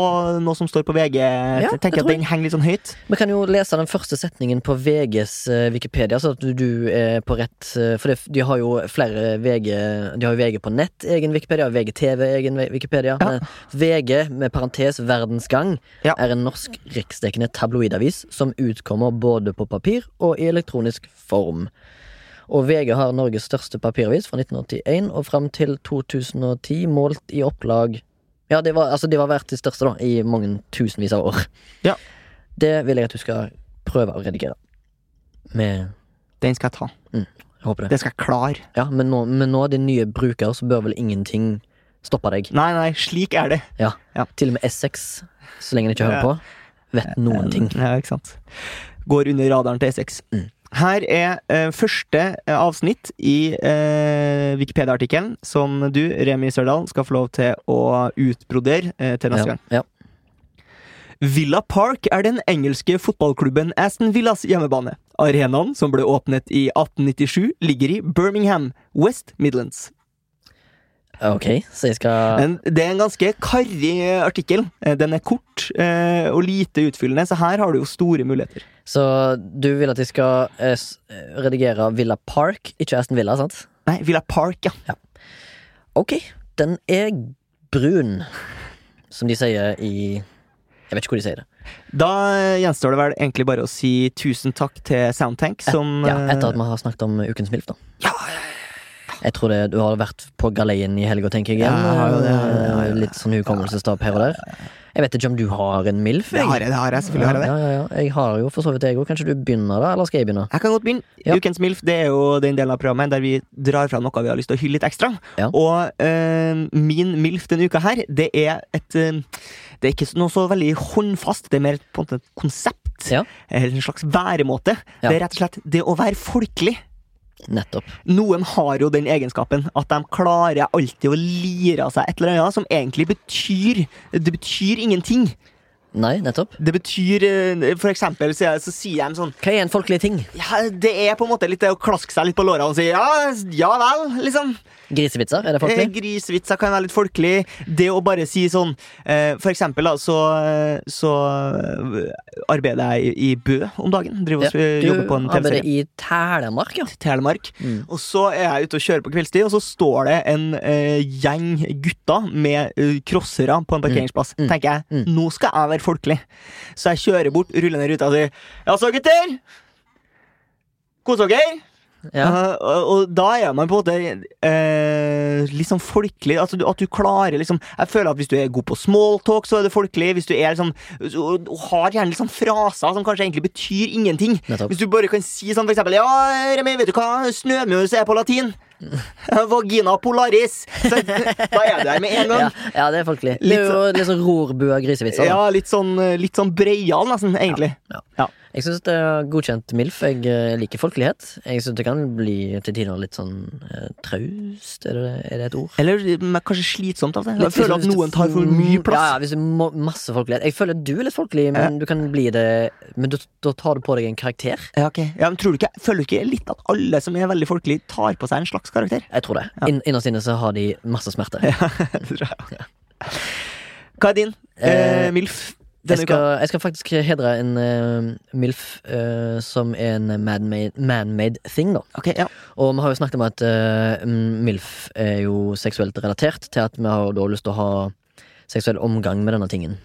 S2: noe som står på VG. jeg tenker
S1: jeg
S2: at den henger litt sånn høyt.
S1: Vi kan jo lese den første setningen på VGs eh, Wikipedia, så at du, er på rett eh, For det, de har jo flere VG De har jo VG på nett, egen Wikipedia, VGTV, egen Wikipedia.
S2: Ja.
S1: VG, med parentes verdensgang,
S2: Ja.
S1: er en norsk riksdekkende tabloidavis som utkommer både på papir og i elektronisk form. Og VG har Norges største papiravis fra 1981 og fram til 2010, målt i opplag Ja, det var, altså, det var verdt de største da i mange tusenvis av år.
S2: Ja.
S1: Det vil jeg at du skal prøve å redigere. Med
S2: Den skal jeg ta.
S1: Jeg håper det.
S2: Det skal jeg klare.
S1: Ja, men nå, men nå er din nye bruker, så bør vel ingenting stoppe deg.
S2: Nei, nei, slik er det.
S1: Ja.
S2: Ja.
S1: Til og med Essex, så lenge en ikke hører på, vet noen ting.
S2: Ja, ikke sant. Går under radaren til E6.
S1: Mm.
S2: Her er eh, første eh, avsnitt i eh, Wikipedia-artikkelen som du, Remi Sørdal, skal få lov til å utbrodere eh, til neste
S1: Ja,
S2: gang.
S1: ja.
S2: Villa Park er den engelske fotballklubben Aston Villas hjemmebane. Arenaen, som ble åpnet i 1897, ligger i Birmingham, West Midlands.
S1: Ok, så jeg skal
S2: det er en ganske karrig artikkel. Eh, Den er kort eh, og lite utfyllende, så her har du jo store muligheter.
S1: Så du vil at jeg skal eh, redigere Villa Park, ikke Aston Villa, sant?
S2: Nei, Villa Park, ja.
S1: Ok, den er brun, som de sier i Jeg vet ikke hvor de sier det.
S2: Da gjenstår det vel egentlig bare å si tusen takk til Soundtank, som
S1: Ja, Etter at vi har snakket om Ukens MILF, da.
S2: ja, ja, ja.
S1: Jeg tror det, du har vært på galeien i helga, tenker jeg igjen.
S2: ja, ja, jeg det.
S1: Litt sånn hukommelsestap her og der. Jeg vet ikke om du har en MILF?
S2: Det har jeg, det har jeg. Selvfølgelig har jeg det.
S1: Ja, ja, ja. Jeg har jo for så vidt jeg òg. Kanskje du begynner da, eller skal jeg begynne?
S2: Jeg kan godt begynne. Ukens MILF det er jo den delen av programmet der vi drar fra noe vi har lyst til å hylle litt ekstra. Og øh, min MILF denne uka her, det er et øh, Det er ikke noe så veldig håndfast, det er mer et konsept.
S1: Ja.
S2: Eller en slags væremåte.
S1: Ja.
S2: Det er rett og slett det å være folkelig.
S1: Nettopp.
S2: Noen har jo den egenskapen at de klarer alltid å lire av seg et eller annet som egentlig betyr Det betyr ingenting.
S1: Nei, nettopp.
S2: Det betyr eh, For eksempel så, så sier de sånn
S1: Hva er en folkelig ting?
S2: ja, Det er på en måte litt det å klaske seg litt på låra og si ja, ja vel, liksom.
S1: Grisevitser? Er det
S2: Eh,
S1: folkelig?
S2: Grisvitser kan være litt folkelig. Det å bare si sånn eh, For eksempel, da, så, så eh, arbeider jeg i, Bø om dagen. Driver og
S1: Ja,
S2: jobber på en
S1: Du arbeider i Telemark, ja.
S2: Telemark.
S1: Mm.
S2: Og så er jeg ute og kjører på kveldstid, og så står det en uh, gjeng gutter med eh, crossere på en parkeringsplass.
S1: Mm.
S2: Tenker jeg,
S1: Mm.
S2: nå skal jeg være folkelig. Så jeg kjører bort, ruller ned ruta og sier Ja så, gutter! Kos dere!
S1: Ja.
S2: Uh, og, da er man på en måte uh, litt sånn folkelig. Altså, du, at du klarer liksom Jeg føler at hvis du er god på smalltalk, så er du folkelig. Hvis du er liksom og har gjerne sånn fraser som kanskje egentlig betyr ingenting.
S1: Nettopp.
S2: Hvis du bare kan si sånn for eksempel Ja, Remi, vet du hva snømus er på latin? Vagina polaris. Så, da er du her med en gang.
S1: Ja, ja, det er folkelig.
S2: Litt
S1: det er jo litt sånn rorbua grisevitser. da.
S2: Ja, litt sånn, litt sånn breial, nesten, egentlig.
S1: Ja.
S2: Ja.
S1: Jeg syns det er godkjent MILF. Jeg eh, liker folkelighet. Jeg syns det kan bli til tider litt sånn eh, traust. Er det, er det et ord?
S2: Eller men kanskje slitsomt. av
S1: det.
S2: Jeg føler at noen tar for mye plass.
S1: Ja, ja, hvis det må, masse folkelighet. Jeg føler at du er litt folkelig, men du kan bli det Men da, tar du på deg en karakter.
S2: Ja, ok. ja, men tror du ikke, Føler du ikke litt at alle som er veldig folkelige, tar på seg en slags karakter?
S1: Jeg tror det.
S2: Ja.
S1: In innerst inne så har de masse smerte.
S2: Ja, Det tror jeg. Hva er din Eh, MILF
S1: Jeg skal, jeg skal faktisk hedre en uh, MILF uh, som er en man-made man-made thing, da.
S2: Okay, ja.
S1: Og vi har jo snakket om at uh, MILF er jo seksuelt relatert til at vi har da lyst til å ha seksuell omgang med denne tingen.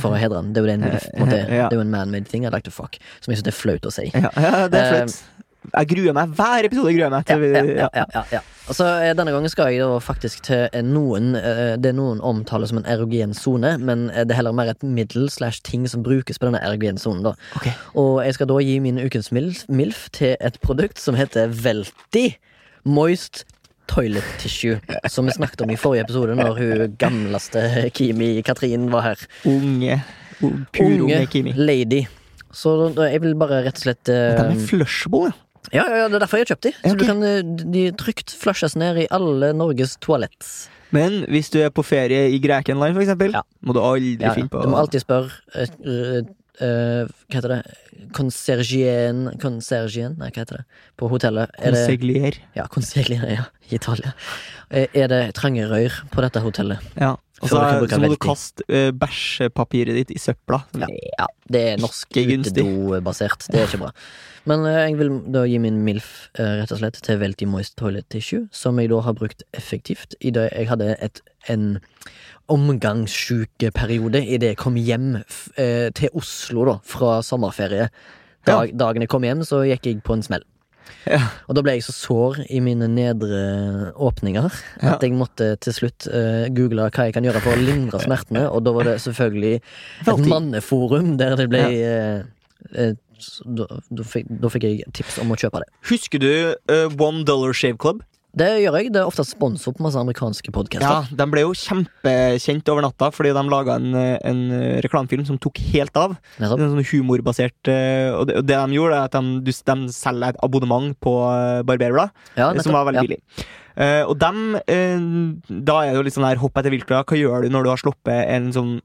S1: for å hedre den. Det er jo det en MILF på en måte.
S2: Ja.
S1: Det er jo en man-made thing I like to fuck. Som jeg syns er flaut å si.
S2: Ja, ja, det er flaut. Jeg gruer meg. Hver episode gruer jeg meg
S1: Ja,
S2: til.
S1: ja, ja, ja, ja, ja. Og så eh, Denne gangen skal jeg da faktisk til eh, noen Det er noen omtaler som en erogen sone, men eh, det er heller mer et middel slash ting som brukes på denne erogen sonen.
S2: Okay.
S1: Og jeg skal da gi min ukens MILF, MILF til et produkt som heter Velti Moist Toilet Tissue. Som vi snakket om i forrige episode, når hun gamleste Kimi Katrin var her.
S2: Unge. o- Pur unge Kimi.
S1: lady. Så jeg vil bare rett og slett uh,
S2: De er flushable, ja.
S1: Ja, ja, ja, det er derfor jeg har kjøpt de. Så
S2: okay.
S1: du kan, eh, de trygt flushes ned i alle Norges toalett.
S2: Men hvis du er på ferie i Grekenland, for eksempel,
S1: Ja.
S2: må du aldri
S1: Ja,
S2: finne på
S1: Du må alltid spørre uh, eh, Hva heter det? Konsergien Konsergien? Nei, hva heter det? På hotellet. Er det,
S2: Consigliere.
S1: ja, konseglier ja. I Italia. Er det trange rør på dette hotellet?
S2: Ja. Og så, så må du kaste uh, bæsjepapiret ditt i søpla.
S1: Ja, ja det er norsk utedo-basert. Det er ikke bra. Men eh, jeg vil da gi min MILF eh, rett og slett til Velti Moist Toilet Tissue, som jeg da har brukt effektivt i det jeg hadde et, en omgangssjukeperiode idet jeg kom hjem f eh, til Oslo da, fra sommerferie. Dag, Dagen jeg kom hjem, så gikk jeg på en smell.
S2: Ja.
S1: Og da ble jeg så sår i mine nedre åpninger at jeg måtte til slutt uh, google hva jeg kan gjøre for å lindre smertene, og da var det selvfølgelig et manneforum der det ble så da, da, fikk, da fikk jeg tips om å kjøpe det.
S2: Husker du uh, One Dollar Shave Club?
S1: Det gjør jeg. Det er ofte sponsor på masse amerikanske podkaster.
S2: Ja, De ble jo kjempekjent over natta fordi de laga en, eh, en reklamefilm som tok helt av. En sånn humorbasert eh, Og det, de gjorde, er at de, de selger et abonnement på eh, barberblad,
S1: Ja,
S2: eh, som var veldig
S1: ja.
S2: billig. Uh, og dem uh, Da er det jo litt sånn her hopp etter viltklær. Hva gjør du når du har sluppet en sånn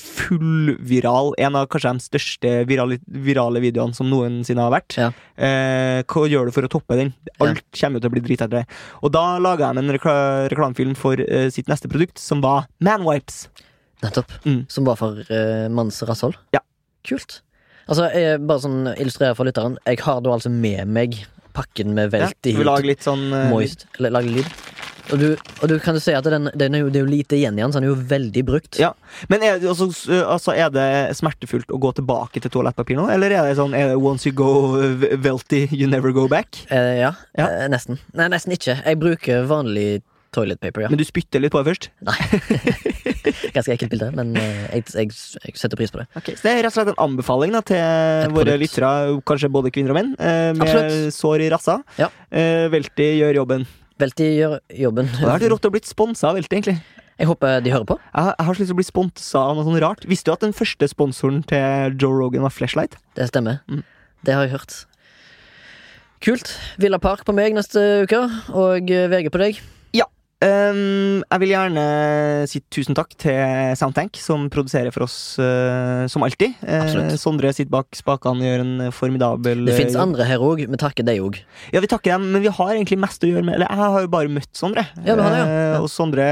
S2: fullviral En av kanskje de største virale, virale videoene som noensinne har vært.
S1: Ja.
S2: Eh, hva gjør du for å toppe den? Alt kommer jo til å bli drit etter det. Og da laga de en rekla reklamefilm for eh, sitt neste produkt, som var Manwipes.
S1: Nettopp.
S2: Mm.
S1: Som var for eh, manns rasshold?
S2: Ja.
S1: Kult. Altså, jeg, bare sånn illustrerer for lytteren. Jeg har da altså med meg pakken med
S2: velt
S1: Velti
S2: skal vi lager litt sånn eh,
S1: Moist. Eller Lager lyd. Og du, og du kan jo si at den, den er jo, det er jo lite igjen i den, så den er jo veldig brukt.
S2: Ja. Men er det, altså, altså, er det smertefullt å gå tilbake til toalettpapir nå? Eller er det sånn er det once you go velty, you never go back?
S1: Eh, ja,
S2: Ja.
S1: Eh, nesten. Nei, nesten ikke. Jeg bruker vanlig toilet paper, ja.
S2: Men du spytter litt på det først?
S1: Nei. Ganske ekkelt bilde, men eh, jeg, jeg, jeg setter pris på det.
S2: Ok, så Det er rett og slett en anbefaling da, til våre lyttere, kanskje både kvinner og menn, eh, med
S1: Absolutt.
S2: sår i rassa.
S1: Ja.
S2: Eh, Velti gjør jobben.
S1: Velti gjør jobben.
S2: Det hadde vært rått å bli sponsa av Velti, egentlig.
S1: Jeg håper de hører på.
S2: Jeg har, jeg har så lyst til å bli sponsa av noe sånt rart. Visste du at den første sponsoren til Joe Rogan var Flashlight?
S1: Det stemmer.
S2: Mm.
S1: Det har jeg hørt. Kult. Villa Park på meg neste uke, og eh, VG på deg.
S2: Um, jeg vil gjerne si tusen takk til Soundtank, som produserer for oss uh, som alltid.
S1: Uh,
S2: Sondre sitter bak spakene og gjør en formidabel
S1: Det fins
S2: eh,
S1: andre her òg. Vi takker deg òg.
S2: Ja, vi takker dem, men vi har egentlig mest å gjøre med Eller jeg har jo bare møtt Sondre.
S1: Ja, det, ja. Uh,
S2: Og Sondre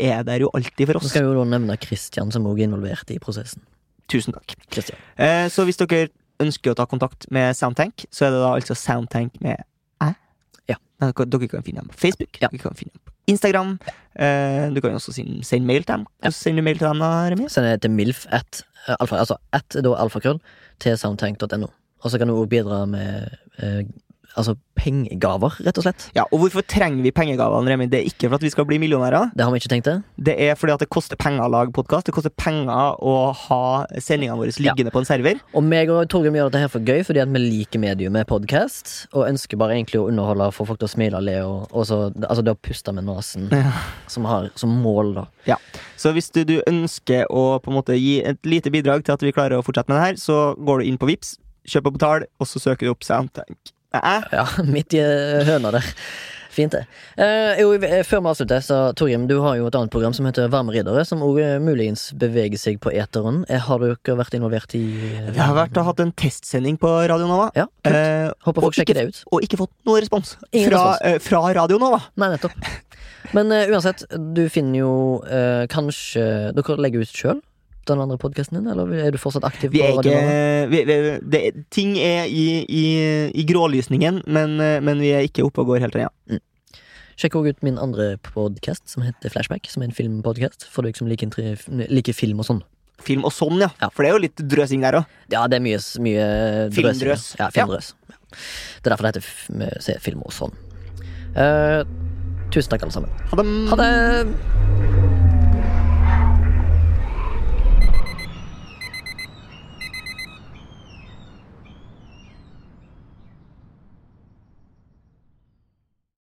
S2: er der jo alltid for
S1: Så
S2: oss.
S1: skal vi jo da nevne Christian, som òg er involvert i prosessen.
S2: Tusen takk.
S1: Christian.
S2: Så hvis dere ønsker å ta kontakt med Soundtank, så er det da altså Soundtank med
S1: Ja.
S2: Dere kan finne dem på Facebook,
S1: Ja.
S2: dere kan finne dem på Instagram. Eh, du kan også sende, sende mail til dem.
S1: Ja.
S2: Sender du mail til dem, da, Remi?
S1: Send det til milf at eh, alfa, altså at da alfakrøll til soundtank.no. Og så kan du òg bidra med eh, altså pengegaver, rett og slett.
S2: Ja, og hvorfor trenger vi pengegavene, Remi? Det er ikke for at vi skal bli millionærer.
S1: Det har vi ikke tenkt det.
S2: Det er fordi at det koster penger å lage podkast. Det koster penger å ha sendingene våre liggende på en server.
S1: Og meg og Torgrim gjør dette her for gøy fordi at vi liker mediumet podkast. Og ønsker bare egentlig å underholde, få folk til å smile og le. Og, og så, altså det å puste med nesen
S2: Ja.
S1: som har som mål, da. Ja.
S2: Så hvis du, du ønsker å på en måte gi et lite bidrag til at vi klarer å fortsette med det her, så går du inn på Vips, kjøp og betal, og så søker du opp Soundtank. Æ?
S1: Ja, midt i eh, høna der. Fint, det. Eh, jo, eh, før vi avslutter, så Torgrim, du har jo et annet program som heter Varme riddere, som òg muligens beveger seg på eteren. Eh, Har dere vært involvert i eh,
S2: Vi har vært og hatt en testsending på Radio Nova.
S1: Ja, kult.
S2: Eh,
S1: Håper folk sjekker det ut.
S2: Og ikke fått noe respons
S1: Ingen
S2: fra,
S1: respons.
S2: eh, fra Radio Nova.
S1: Nei, nettopp. Men eh, uansett, du finner jo eh, kanskje Dere legger ut sjøl den andre podkasten din, eller er du fortsatt aktiv
S2: Vi er ikke vi, vi, det, Ting er i, i, i grålysningen, men, eh, men vi er ikke oppe og går helt ennå.
S1: Sjekk også ut min andre podkast, som heter Flashback, som er en filmpodkast for deg som liker, like film og sånn.
S2: Film og sånn, ja.
S1: Ja.
S2: For det er jo litt drøsing der òg.
S1: Ja, det er mye, mye
S2: Filmdrøs.
S1: Ja, filmdrøs. Ja. Det er derfor det heter se film og sånn. Uh, tusen takk, alle sammen.
S2: Ha det.
S1: Ha det!